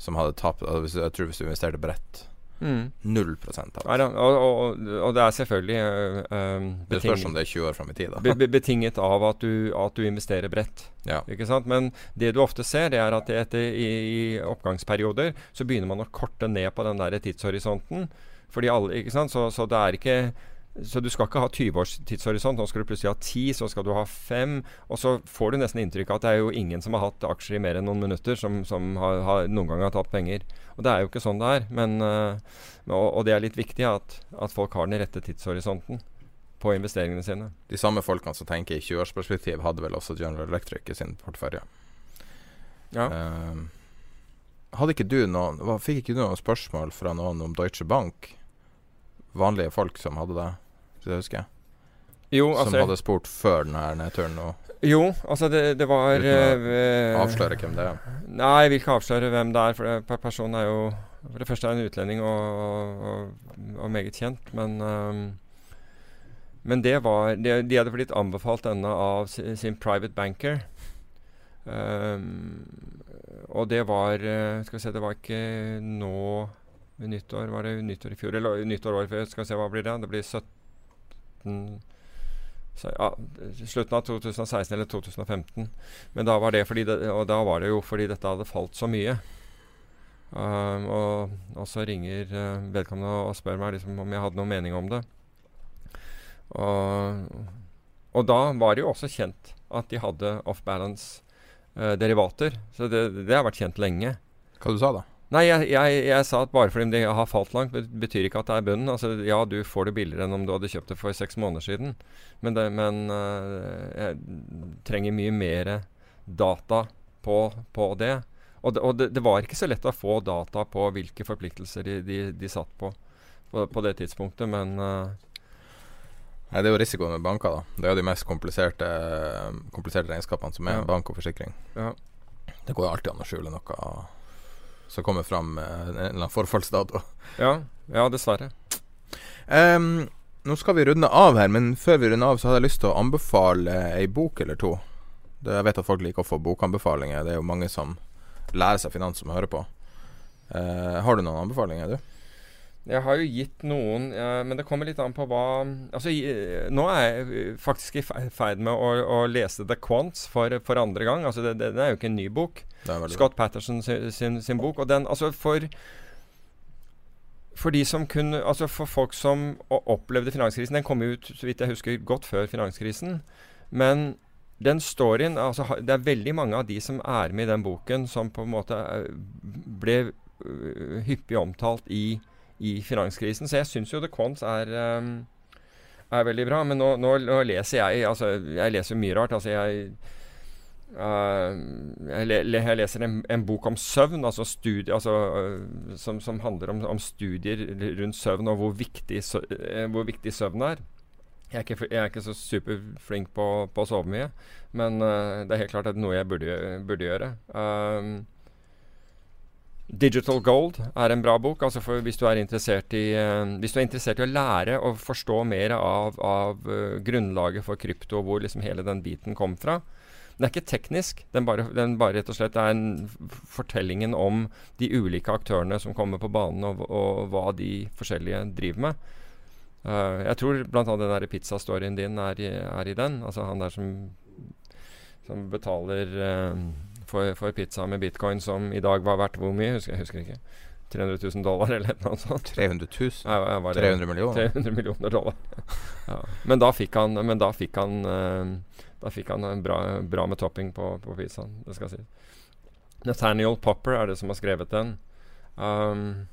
som hadde tapt altså Jeg tror hvis du investerte bredt Mm. Prosent tap. Ja, og, og, og, det er selvfølgelig uh, Det spørs om det er 20 år fram i tid. Be, betinget av at du, at du investerer bredt. Ja. Men det du ofte ser, det er at etter, i, i, oppgangsperioder så begynner man å korte ned på den der tidshorisonten. Fordi alle? Så, så det er ikke så du skal ikke ha 20 års tidshorisont. Nå skal du plutselig ha 10, så skal du ha 5. Og så får du nesten inntrykk av at det er jo ingen som har hatt aksjer i mer enn noen minutter, som, som har, har, noen gang har tatt penger. Og det er jo ikke sånn det er. Men, uh, og, og, det er litt viktig at, at, folk har den rette tidshorisonten på investeringene sine. De samme folkene som tenker i 20-årsperspektiv, hadde vel også General Electric i sin portefølje. Ja. Uh, hadde ikke du noen Fikk ikke du noen spørsmål fra noen om Deutsche Bank? Vanlige folk som hadde det, hvis jeg husker. Jo, altså, som hadde spurt før denne nedturen? jo, altså det, det var Uten å uh, avsløre hvem det er? Nei, jeg vil ikke avsløre hvem det er. For personen er jo For det første er en utlending og, og, og meget kjent. Men, um, men det var de, de, hadde blitt anbefalt denne av sin, sin private banker. Um, og det var Skal vi se, det var ikke nå nyttår var det nyttår i fjor, eller nyttår året før. Skal vi se, hva blir det? Det blir 17 ja, slutten av 2016 eller 2015. Men da var det fordi det, og da var det jo fordi dette hadde falt så mye. Um, og, og, så ringer uh, vedkommende og spør meg liksom, om jeg hadde noen mening om det. Og, og, da var det jo også kjent at de hadde off-balance uh, derivater. Så det, det har vært kjent lenge. Hva du sa da? Nei, jeg, jeg, jeg, sa at bare fordi de har falt langt, betyr ikke at det er bunnen. Altså, ja, du får det billigere enn om du hadde kjøpt det for seks måneder siden. Men, det, men uh, jeg trenger mye mer data på, på det. Og, det, og det, det, var ikke så lett å få data på hvilke forpliktelser de, de, de satt på, på, på det tidspunktet, men uh, Nei, Det er jo risikoen med banker. da Det er jo de mest kompliserte, kompliserte regnskapene som er ja. bank og forsikring. Ja. Det går alltid an å skjule noe som kommer fram en eller annen forfallsdato. Ja, ja dessverre. Um, nå skal vi runde av her, men før vi runder av, så hadde jeg lyst til å anbefale ei bok eller to. Det, jeg vet at folk liker å få bokanbefalinger. Det er jo mange som lærer seg finans som hører på. Uh, har du noen anbefalinger, du? Jeg har jo gitt noen, men det kommer litt an på hva Altså, nå er jeg faktisk i ferd med å, å lese The Quants for, for andre gang. Altså, det, det, det, er jo ikke en ny bok. Scott Patterson sin, sin, sin, bok. Og den, altså, for for de som kunne, altså for folk som opplevde finanskrisen Den kom ut, så vidt jeg husker, godt før finanskrisen. Men den storyen altså, Det er veldig mange av de som er med i den boken, som på en måte ble hyppig omtalt i i finanskrisen. Så jeg syns jo The Quants er, um, er veldig bra. Men nå, nå, nå, leser jeg Altså, jeg leser mye rart. Altså, jeg Uh, jeg, le, jeg, leser en, en, bok om søvn, altså studie, altså, uh, som, som, handler om, om, studier rundt søvn og hvor viktig, uh, hvor viktig søvn er. Jeg er, ikke, jeg er ikke så superflink på, på, å sove mye, men det er helt klart at det er noe jeg burde, burde gjøre. Um, Digital Gold er en bra bok. altså Hvis du i uh, Hvis du er interessert i å lære og forstå mer av, av uh, grunnlaget for krypto, hvor liksom hele den biten kom fra. Den er ikke teknisk. Den bare, den bare rett og slett er en fortellingen om de ulike aktørene som kommer på banen, og, og hva de forskjellige driver med. Uh, jeg tror bl.a. den der pizzastoryen din er i, er i, den. Altså han der som, som betaler for, for, pizza med bitcoin som i dag var verdt hvor mye? Husker, jeg husker ikke. 300 000 dollar eller noe sånt. 300 000? Ja, ja, 300 millioner? 300 millioner dollar. ja. Men da fikk han, men da fikk han, uh, da fikk han bra, bra, med topping på, på pizzaen. Det skal sies. Nathaniel Popper er det som har skrevet den. Um,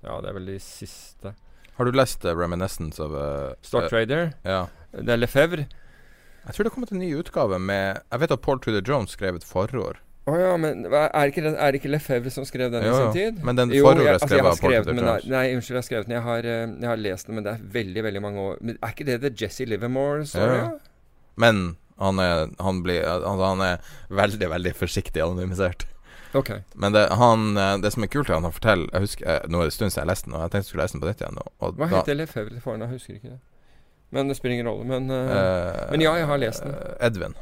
ja, det er vel de siste. Har du lest uh, 'Reminiscence' of uh, Stock Trader? ja. Det er Lefebvre. Jeg tror det har kommet en ny utgave med Jeg vet at Paul Tudor Jones skrev et forord. Å oh, ja, men er ikke, det, er ikke Lefebvre som skrev den jo, i sin tid? Men den forordet altså, av Paul Tudor Jones. Nei, unnskyld, jeg har skrevet den. Jeg har, eh, jeg har, lest den, men det er veldig veldig mange år Men Er ikke det The Jesse Livermore-story? Ja. Men han er, han, blir, altså, han er veldig, veldig forsiktig anonymisert. Okay. Men det, han, eh, det som er kult, er at han forteller Jeg husker, eh, Nå er det en stund siden jeg leste den, og jeg tenkte jeg skulle lese den på nytt igjen. Hva heter Lefebvre for Jeg husker ikke det. Men det spiller ingen rolle. Men, uh, men ja, jeg har lest den. Edvin.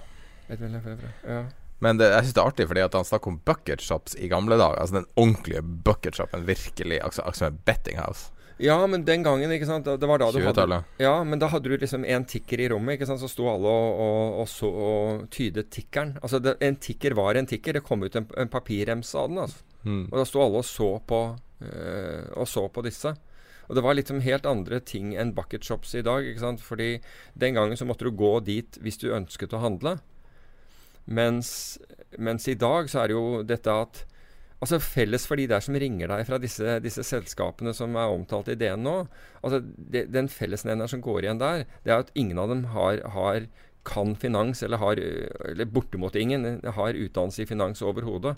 Edvin Lefebvre, ja. Men det, jeg syns det er artig fordi at han snakker om bucket shops i gamle dager. Altså den ordentlige bucket shopen, virkelig. Altså, altså en betting house. Ja, men den gangen, ikke sant Det var da du hadde Ja, men da hadde du liksom en tikker i rommet, ikke sant. Så sto alle og, og, og, så, og tydet tikkeren. Altså det, en tikker var en tikker. Det kom ut en, en papirremse av den, altså. Mm. Og da sto alle og så på, øh, og så på disse. Og det var liksom helt andre ting enn bucket shops i dag. ikke sant? Fordi den gangen så måtte du gå dit hvis du ønsket å handle. Mens, mens i dag så er det jo dette at Altså Felles for de der som ringer deg fra disse, disse selskapene som er omtalt i DN nå altså de, Den fellesnevneren som går igjen der, det er at ingen av dem har, har kan finans, eller har eller bortimot ingen, har utdannelse i finans overhodet.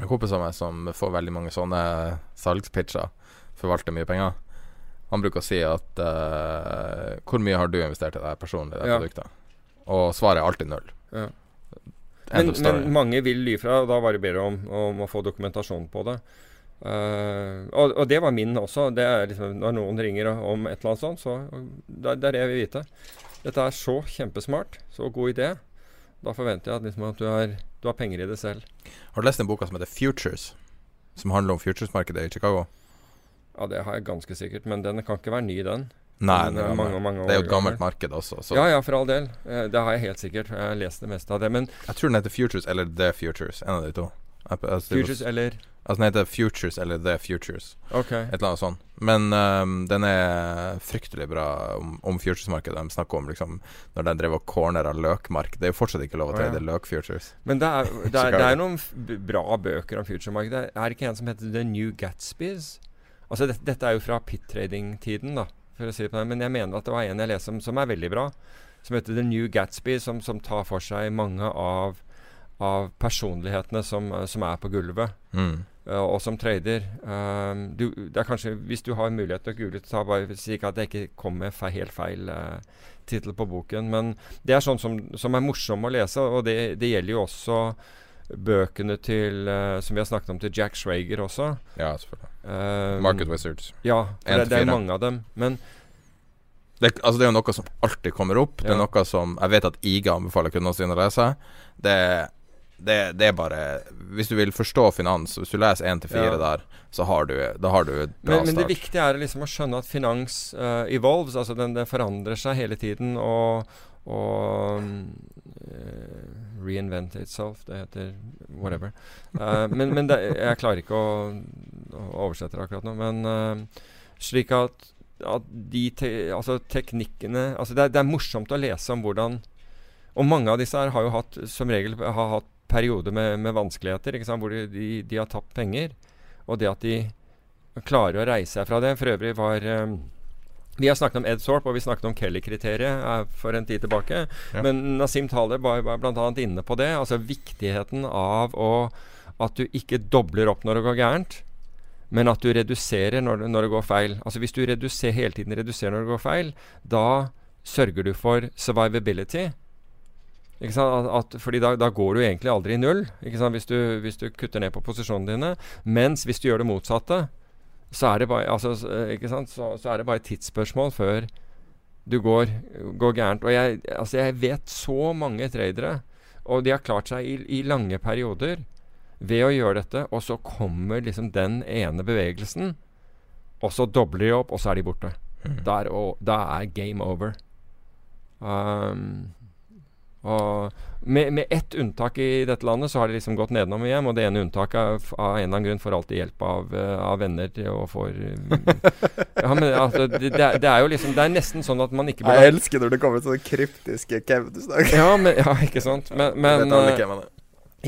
En kompis av meg som får veldig mange sånne salgspitcher forvalter mye penger. Han bruker å si at uh, Hvor mye har du investert i det personlig, det ja. produktet? Og svaret er alltid null. Ja. Men, men, mange vil ly fra, og da var det bedre om, om, å få dokumentasjon på det. Uh, og, og, det var min også. Det er liksom, når noen ringer om et eller annet sånt, så det, det er det jeg vil vite. Dette er så kjempesmart. Så god idé. Da forventer jeg at, liksom, at du, har, du, har, penger i det selv. Har du lest en boka som heter Futures? Som handler om futuresmarkedet i Chicago? Ja, det har jeg ganske sikkert. Men den kan ikke være ny, den. Nei, det er, mange, mange det er jo et gammelt marked også. Så. Ja, ja, for all del. Eh, det har jeg helt sikkert. Jeg har lest det meste av det. Men Jeg tror den heter Futures eller The Futures. En av de to. Futures eller Altså Den heter Futures eller The Futures. Ok Et eller annet sånt. Men um, den er fryktelig bra om, om futures-markedet. De snakker om liksom når de drev og cornera løkmark. Det er jo fortsatt ikke lov å trade oh, ja. løk-futures. Men det er, det, er, det er, noen bra bøker om future-markedet. Er det ikke en som heter The New Gatsbys? Altså dette, dette er jo fra pit-trading-tiden, da. For å si det på den. Men jeg mener at det var en jeg leste om som er veldig bra. Som heter The New Gatsby, som, som tar for seg mange av av personlighetene som, som er på gulvet. Mm. Uh, og som trader um, du, det er kanskje, Hvis du har mulighet til å google, ta bare si ikke at jeg ikke kommer med feil, helt feil uh, tittel på boken. Men det er sånn som, som er morsom å lese, og det, det gjelder jo også bøkene til uh, Som vi har snakket om til Jack Schwager også. Ja, selvfølgelig. Um, Market Wizards. Ja, det, det er mange av dem. Men Det, altså det er jo noe som alltid kommer opp. Det er noe som Jeg vet at IGA anbefaler kundene sine å lese. Det, det, det er bare Hvis du vil forstå finans, hvis du leser 1 til 4 Ja. der, så har du, da har du et bra Men, men det viktige er liksom å skjønne at finans uh, evolves. Altså den, den forandrer seg hele tiden og, og uh, reinvent itself. Det heter whatever. Uh, men men det, jeg klarer ikke å, å oversette det akkurat nå. Men slik at, at de te, altså teknikkene altså det, er, det er morsomt å lese om hvordan Og mange av disse her har jo hatt som regel har hatt perioder med, med vanskeligheter, hvor de, de, de har tapt penger. Og det at de klarer å reise seg fra det. For øvrig var um, Vi har snakket om Ed Thorpe, og vi snakket om Kelly-kriteriet eh, for en tid tilbake. Ja. Men Nasim Taleb var, var bl.a. inne på det. Altså viktigheten av å, at du ikke dobler opp når det går gærent. Men at du reduserer når når det går feil. Altså Hvis du reduser, hele tiden reduserer når det går feil, da sørger du for survivability. At, at, fordi da, da går du egentlig aldri i null? Hvis, du, hvis du kutter ned på posisjonene dine. Mens hvis du gjør det motsatte, så er det bare, altså, eh, ikke sant? Så, så er det bare et tidsspørsmål før du går, går gærent. Og jeg, altså, jeg vet så mange tradere, og de har klart seg i, i lange perioder ved å gjøre dette, og så kommer liksom den ene bevegelsen, og så dobler de opp, og så er de borte. Og, da er game over. Um, og med, med ett unntak i dette landet, så har det liksom gått nedenom og hjem. Og det ene unntaket er av en eller annen grunn får alltid hjelp av, eh, av venner til å få Ja, men altså, det, det, er, det er jo liksom Det er nesten sånn at man ikke burde Jeg elsker når det kommer sånne kryptiske Kev-snakk. ja, men, ja, ikke sant. Men, men, eh, men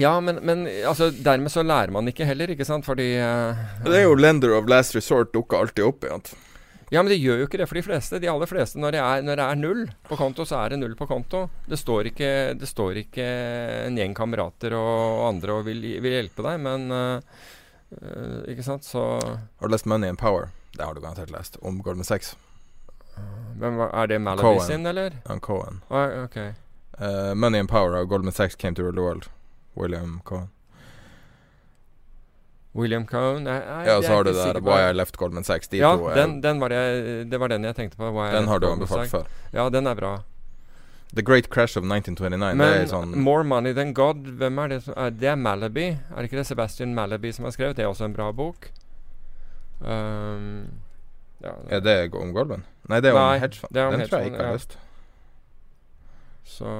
ja, men, men altså, dermed så lærer man ikke heller, ikke sant? Fordi uh, Det er jo lender of last resort dukker alltid opp igjen. Ja, men det gjør jo ikke det for de fleste. De aller fleste. Når det er, når det er null på konto, så er det null på konto. Det står ikke, det står ikke en gjeng kamerater og andre og vil, vil hjelpe deg, men eh, Ikke sant, så Har du lest Money and Power? Det har du garantert lest. Om Goldman Sachs. hvem var, Er det Malady sin, eller? Han Cohen. Ah, ok. uh, Money and Power av Goldman Sachs Came to Rule the World. William Cohen. William Cohn? Nei, nei, Ja, det så har du jeg der. Why I Left Goldman Sachs. De ja, to er, den, den var det, det var den jeg tenkte på. Why den har du anbefalt før. Ja, den er bra. The Great Crash of 1929. det Men sånn More Money Than God, hvem er det som er, Det er Malaby. Er det ikke det Sebastian Malaby som har skrevet? Det er også en bra bok. Um, ja, Er det om Goldman? Nei, det er om hedgefond. det Den tror jeg ikke har ja. lyst. Så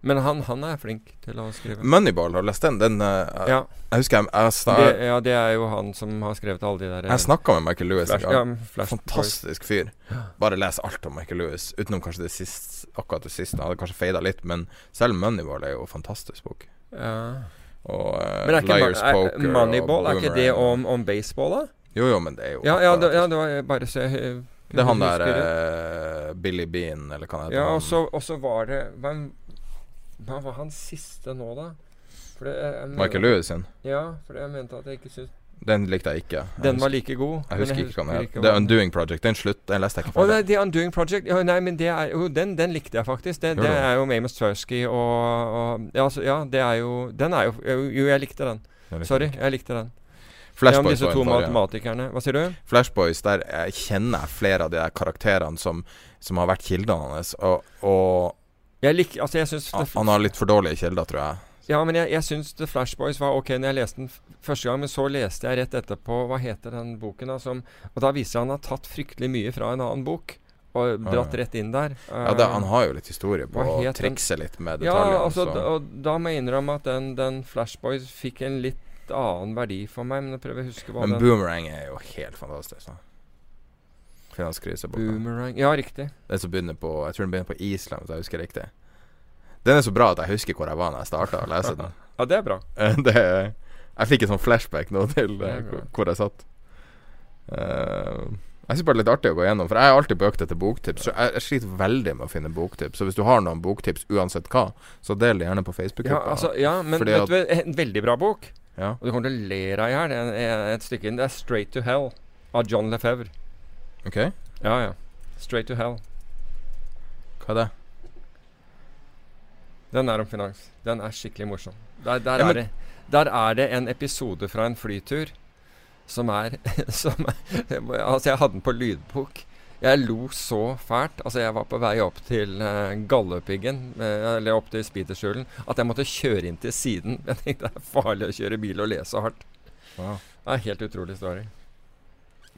Men han, han er flink til å skrive. Moneyball, har du lest den? den uh, Ja, Jeg husker jeg, jeg, snar... det, ja, det er jo han som har skrevet alle de der jeg snakka med Michael Lewis Flash, ja, Flash Fantastisk fyr. Bare les alt om Michael Lewis, utenom kanskje det siste, akkurat det siste. Han hadde kanskje feida litt, men selv Moneyball er jo en fantastisk bok. Ja. Og uh, Men Liars Poker er, Moneyball, er ikke det om, om baseball, da? Jo, jo, men det er jo Ja, ja, det, ja, det var bare så eh, Det er han der uh, eh, Billy Bean, eller hva det heter. Ja, og så var det Hvem hva var han siste nå, da? For det, jeg, jeg mener- Michael Lewis sin. Ja, for jeg mente at jeg ikke syntes Den likte jeg ikke. Jeg Den var like god. jeg men husker ikke hva den het. The Undoing Project. Den slutt, den leste jeg ikke Å, er The Undoing Project. Ja, nei, men det er jo Den, den likte jeg faktisk. Det, det er jo med Amos Tversky og, og ja, altså, ja, det er jo Den er jo Jo, jeg likte den. Jeg likte Sorry, jeg ikke. jeg likte den. Ja, om disse to matematikerne. Hva sier du? Flashboys, der jeg kjenner jeg flere av de der karakterene som, som har vært kildene hans. Og, og Jeg lik, altså, jeg synes han, han har litt for dårlige kilder, tror jeg. Ja, men jeg, jeg syns The Flashboys var ok når jeg leste den første gang, men så leste jeg rett etterpå Hva heter den boken, da? Som, og da viser han har tatt fryktelig mye fra en annen bok og dratt rett inn der. Ja, det, Han har jo litt historie på å trikse litt med Ja, altså, så- og da må jeg innrømme at den, den Flashboys fikk en litt annen verdi for meg, men jeg prøver å huske hva Men den Boomerang er jo helt fantastisk. Da. Finanskriseboka. Boomerang Ja, riktig. Den som begynner på Jeg tror den begynner på Island, hvis jeg husker riktig. Den er så bra at jeg husker hvor jeg var da jeg starta å lese den. Ja, det er bra. det er, jeg fikk en sånn flashback nå til eh, hvor jeg satt. Uh, Jeg synes bare det er litt artig å gå gjennom, for jeg er alltid på jakt etter boktips. Så jeg, jeg sliter veldig med å finne boktips. Så hvis du har noen boktips uansett hva, så del det gjerne på Facebook-gruppa. altså, ja men vet du, en veldig bra bok. Ja. Og du kommer til å le deg i hjel. Et stykke inn. Det er 'Straight to Hell' av John Lefebvre. OK, Ja, ja. 'Straight to Hell'. hva er det? Den er om finans. Den er skikkelig morsom. Der, der, Ja, er, det, der er det en episode fra en flytur som er som, Altså, jeg hadde den på lydbok. Jeg lo så fælt. Altså, jeg var på vei opp til uh, Galdhøpiggen, uh, eller opp til Spiterskjulen, at jeg måtte kjøre inn til siden. Jeg tenkte det er farlig å kjøre bil og lese hardt. Wow. Det er en helt utrolig story.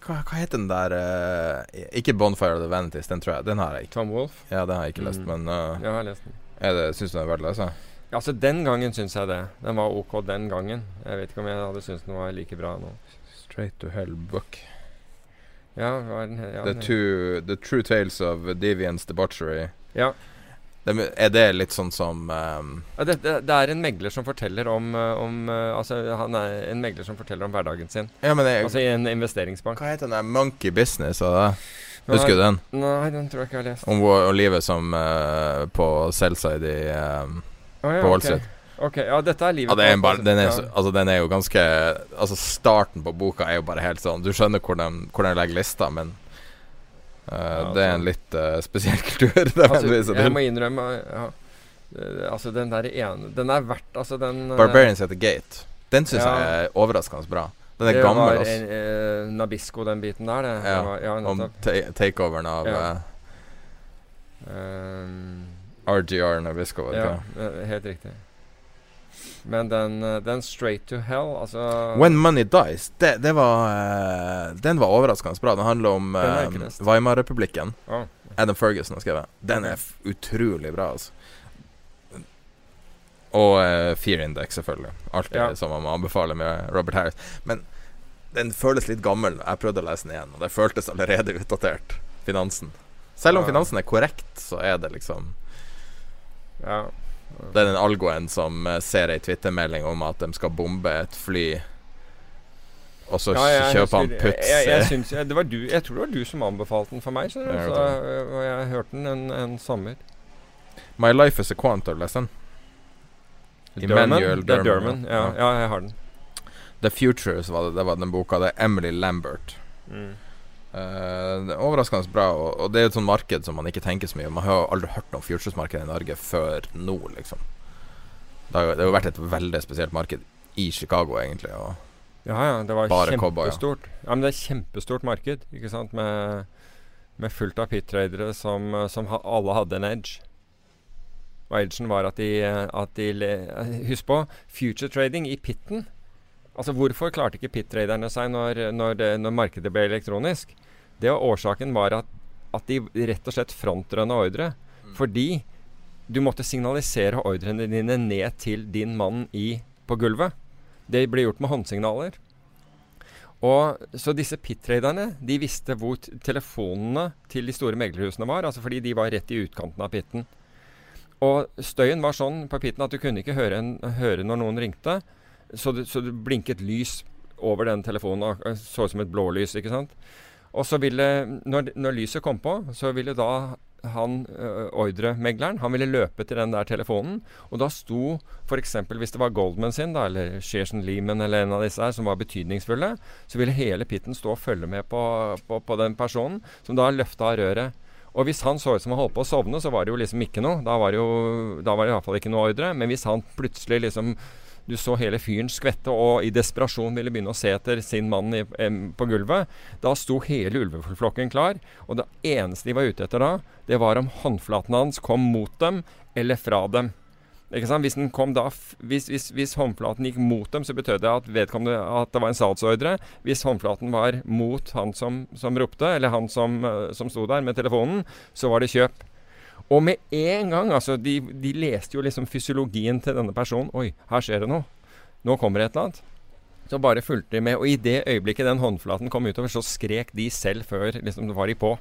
Hva, hva heter den der uh, Ikke 'Bonfire of the Vanities', den tror jeg. Den har jeg ikke. Tom Wolf? Ja, den har jeg ikke lest, Mm. men uh, Jeg har lest den. er det, syns du den er verdt å lese? Ja, altså, den gangen syns jeg det. Den var ok den gangen. Jeg vet ikke om jeg hadde syntes den var like bra nå. Straight to Hell Book. Ja, hva er den ja, the, two, the True Tales of Deviance Debauchery. Ja. Det, er det litt sånn som um, Ja, det, det, det er en megler som forteller om, eh, om eh, Altså, han er en megler som forteller om hverdagen sin. Ja, men det, Altså i en investeringsbank. Hva heter den der Monkey Business? Og? Husker du den? Nei, den tror jeg ikke jeg har lest. Om, om livet som uh, på Sellside i um, oh, ja, på Wall ok. Okay. Ok, ja, dette er livet Ja, det er bare, den, er, ja. altså, den er jo ganske Altså, starten på boka er jo bare helt sånn Du skjønner hvor de, hvor de legger lista, men eh, Ja, det er altså. en litt uh, spesiell kultur. altså, jeg må innrømme ja. Eh, Altså, den der ene Den er verdt Altså, den Barbarians at the Gate. Den syns Ja. jeg er overraskende bra. Den er det gammel, var altså. en, eh, Nabisco, den biten der, det. Ja, det var, ja Om ta takeoveren av Ja. Uh, um, RGR Nabisco. ja, helt riktig. Men den, eh, den Straight to Hell, altså When Money Dies, det, det var eh, Den var overraskende bra. Den handler om uh. Weimar-republikken. Oh. Adam Ferguson har skrevet. Den er utrolig bra, altså. Og uh, Fear Index, selvfølgelig. Alltid Ja. som man må anbefale med Robert Harris. Men den føles litt gammel. Jeg prøvde å lese den igjen, og det føltes allerede utdatert. Finansen. Selv om Ja. finansen er korrekt, så er det liksom ja. Det er den algoen som eh, ser ei Twitter-melding om at de skal bombe et fly, og så Ja, jeg kjøper han puts Jeg, jeg, syns, jeg, det var du, jeg tror det var du som anbefalte den for meg. skjønner du, jeg så, jeg hørte den en, en sommer. My Life Is A quantum lesson. du Derman. Er Derman, Derman. Ja, ja, jeg har den. The Futures var det, det var den boka. Det er Emily Lambert. Mm. Er overraskende bra, og, og det er et sånt marked som man ikke tenker så mye. Man har jo aldri hørt om futuresmarkedet i Norge før nå, liksom. Det har, jo- det har jo vært et veldig spesielt marked i Chicago, egentlig. Ja, ja, det var kjempestort. cowboy, ja. Ja, men det er et kjempestort marked, ikke sant, med, med fullt av pit-tradere som, som ha, alle hadde en edge. Og edgen var at de, at de Husk på, future trading i pitten. Altså Hvorfor klarte ikke pit-traderne seg når, når, det, når markedet ble elektronisk? Det var Årsaken var at, at de rett og slett frontrønna ordre. Fordi du måtte signalisere ordrene dine ned til din mann i, på gulvet. Det ble gjort med håndsignaler. Og Så disse pit-traderne de visste hvor telefonene til de store meglerhusene var. altså Fordi de var rett i utkanten av pitten. Og støyen var sånn på pitten at du kunne ikke høre, en, høre når noen ringte. Så det, så det blinket lys over den telefonen. Så ut som et blålys. ikke sant? Og så ville, når, når lyset kom på, så ville da han ø, ordremegleren han ville løpe til den der telefonen. Og da sto f.eks. hvis det var Goldman sin, da, eller Shearson Lehman eller en av disse her som var betydningsfulle, så ville hele pitten stå og følge med på, på, på den personen, som da løfta røret. Og hvis han så ut som han holdt på å sovne, så var det jo liksom ikke noe. Da var det jo da var det iallfall ikke noe ordre. Men hvis han plutselig liksom du så hele fyren skvette og i desperasjon ville begynne å se etter sin mann i, em, på gulvet. Da sto hele ulveflokken klar, og det eneste de var ute etter da, det var om håndflaten hans kom mot dem eller fra dem. Hvis, da, hvis, hvis, hvis håndflaten gikk mot dem, så betød det at, at det var en salgsordre. Hvis håndflaten var mot han som, som ropte, eller han som, eh, som sto der med telefonen, så var det kjøp. Og med en gang, altså de, de leste jo liksom fysiologien til denne personen. Oi, her skjer det noe. Nå kommer det et eller annet. Så bare fulgte de med. Og i det øyeblikket den håndflaten kom utover, så skrek de selv før liksom var de på.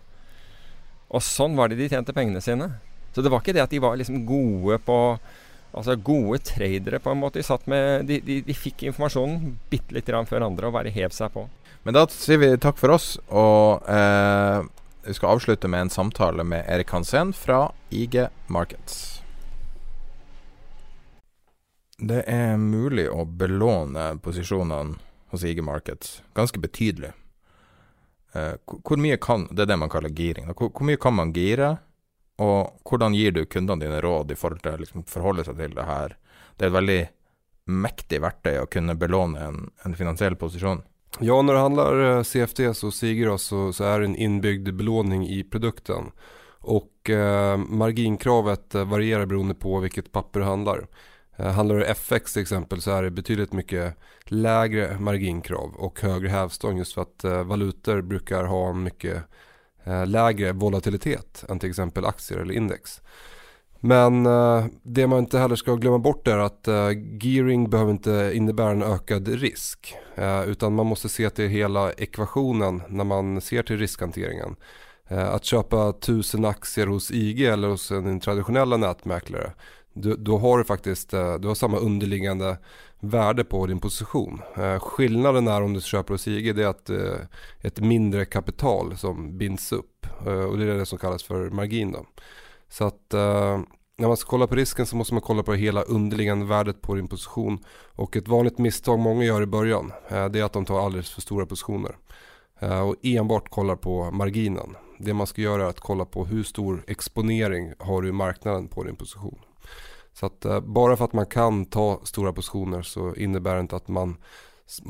Og sånn var det de tjente pengene sine. Så det var ikke det at de var liksom gode på Altså gode tradere, på en måte. De, satt med, de, de, de fikk informasjonen bitte grann før andre og bare hev seg på. Men da sier vi takk for oss, og eh, vi skal avslutte med en samtale med Erik Hansen fra IG Markets. Det er mulig å belåne posisjonene hos IG Markets ganske betydelig. Eh, hvor mye kan Det er det man kaller giring. Hvor, mye kan man gire? Og hvordan gir du kundene dine råd i forhold til å liksom, forholde seg til det her? Det er et veldig mektig verktøy å kunne belåne en, en finansiell posisjon. Ja, når det handler CFD så og Sigros så, så är det en innbygd belåning i produkten. Och eh, marginkravet varierer varierar beroende på hvilket papper det handler. Eh, handlar det FX till exempel så är det betydligt mycket lägre marginkrav och högre hävstång just för att eh, valutor brukar ha en mycket eh, lägre volatilitet än till exempel aktier eller index. Men det man inte heller skal glemme bort er at uh, gearing behøver ikke innebære en økt risk. utan man må se til hele ekvationen når man ser till riskhanteringen. att köpa 1000 aktier hos IG eller hos en traditionella nätmäklare da har du faktiskt uh, du har samma underliggande värde på din position. Eh, skillnaden är om du köper hos IG det är att uh, ett mindre kapital som binds upp och det är det som kallas för margin då. Så att när man ska kolla på risken så måste man kolla på hela underliggande värdet på din position. Och ett vanligt misstag många gör i början det är att de tar alldeles för stora positioner. Och enbart kollar på marginen. Det man ska göra är att kolla på hur stor exponering har du i marknaden på din position. Så att bara för att man kan ta stora positioner så innebär det inte att man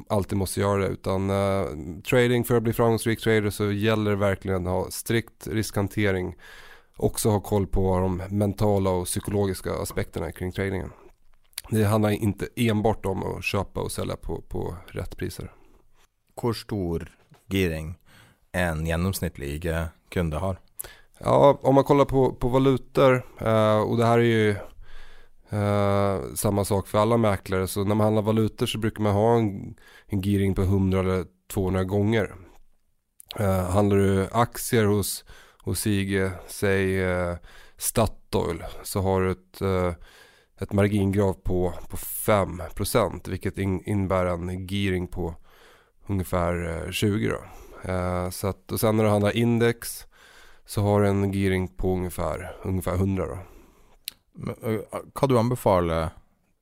alltid måste göra det. Utan uh, trading för att bli framgångsrik trader så gäller det verkligen att ha strikt riskhantering. Också ha koll på de mentala och psykologiska aspekterna kring tradingen. Det handlar inte enbart om att köpa och sälja på, på rätt priser. Hur stor giring en genomsnittlig IG-kunde har? Ja, om man kollar på, på valutor eh, och det här är ju Uh, samma sak för alla mäklare. Så när man handlar valutor så brukar man ha en, en gearing på 100 eller 200 gånger. Uh, handlar du aktier hos, hos IG, säg uh, Statoil, så har du ett, uh, ett margingrav på, på 5% vilket in, innebär en gearing på ungefär 20 då. så att, och sen när du handlar index så har du en gearing på ungefär, ungefär 100 då. Hva du anbefaler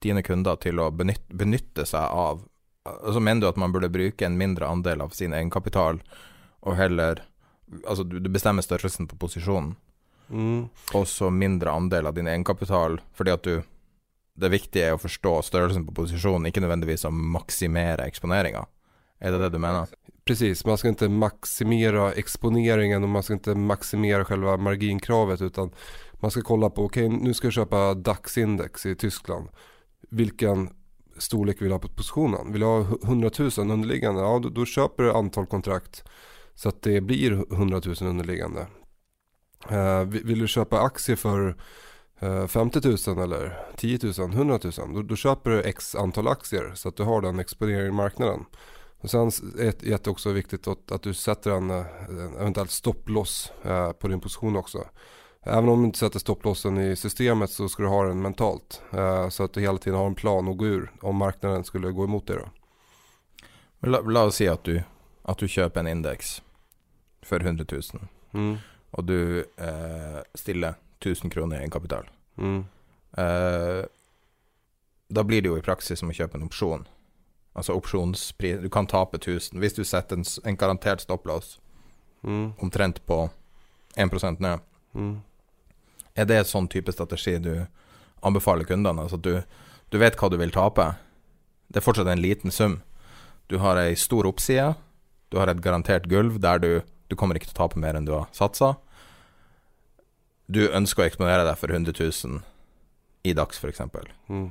dine kunder til å benytte, benytte seg av? Altså Mener du at man burde bruke en mindre andel av sin egenkapital, og heller Altså du, du bestemmer størrelsen på posisjonen, mm. og så mindre andel av din egenkapital, fordi at du Det viktige er å forstå størrelsen på posisjonen, ikke nødvendigvis å maksimere eksponeringa. Er det det du mener? Precis, man skal ikke maksimere eksponeringen og man skal ikke maksimere selve marginkravet utan man skal kolla på, ok, nå skal jeg kjøpe köpa DAX-index i Tyskland. Vilken storlek vil jeg ha på positionen? Vil jeg ha 100 000 underliggende? Ja, da kjøper du antall kontrakt så att det blir 100 000 underliggande. Uh, vill du köpa aktier för uh, eh, 50 000 eller 10 000, 100 000? Då, då, köper du x antal aktier så att du har den exponeringen i marknaden. Och sen är det också viktigt att, att du sätter en, en eventuellt stopploss uh, på din position också. Även om du inte sätter stopplossen i systemet så ska du ha den mentalt. Eh, så att du hela tiden har en plan att gå ur om marknaden skulle gå emot dig. då. La, oss si at du, at du kjøper en indeks for 100 000, mm. og du eh, stiller 1000 kroner i egenkapital. Mm. Eh, da blir det jo i praksis som å kjøpe en opsjon. Altså opsjonspris Du kan tape 1000 hvis du setter en, en garantert stopplås mm. omtrent på 1% ned. Mm. Er det sånn type strategi du anbefaler kundene? Altså at du, du vet hva du vil tape. Det er fortsatt en liten sum. Du har ei stor oppside. Du har et garantert gulv der du, du kommer ikke til å tape mer enn du har satsa. Du ønsker å eksponere deg for 100 000 i dags, f.eks. Mm.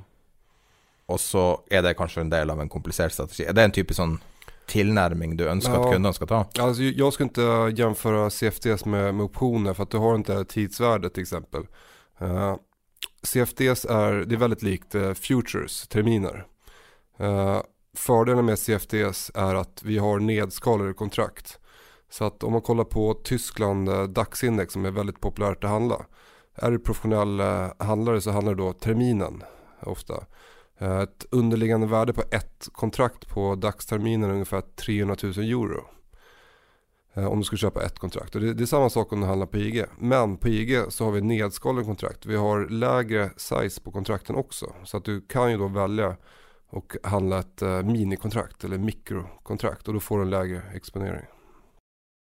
Og så er det kanskje en del av en komplisert strategi. Er det en type sånn tillnärming du önskar ja, att kunderna ska ta? Alltså, jag skulle inte jämföra CFDs med, med optioner för att du har inte tidsvärde till exempel. Uh, CFDs är, det är väldigt likt uh, futures, terminer. Uh, fördelen med CFDs är att vi har nedskalade kontrakt. Så att om man kollar på Tyskland uh, DAX-index som är väldigt populärt att handla. Är du professionell uh, handlare så handlar det då terminen ofta. Eh, ett underliggande värde på ett kontrakt på dagsterminen är ungefär 300 000 euro. Eh, om du skulle köpa ett kontrakt. Och det, det, är samma sak om du handlar på IG. Men på IG så har vi nedskalade kontrakt. Vi har lägre size på kontrakten också. Så att du kan ju då välja och handla ett uh, minikontrakt eller mikrokontrakt och då får du en lägre exponering.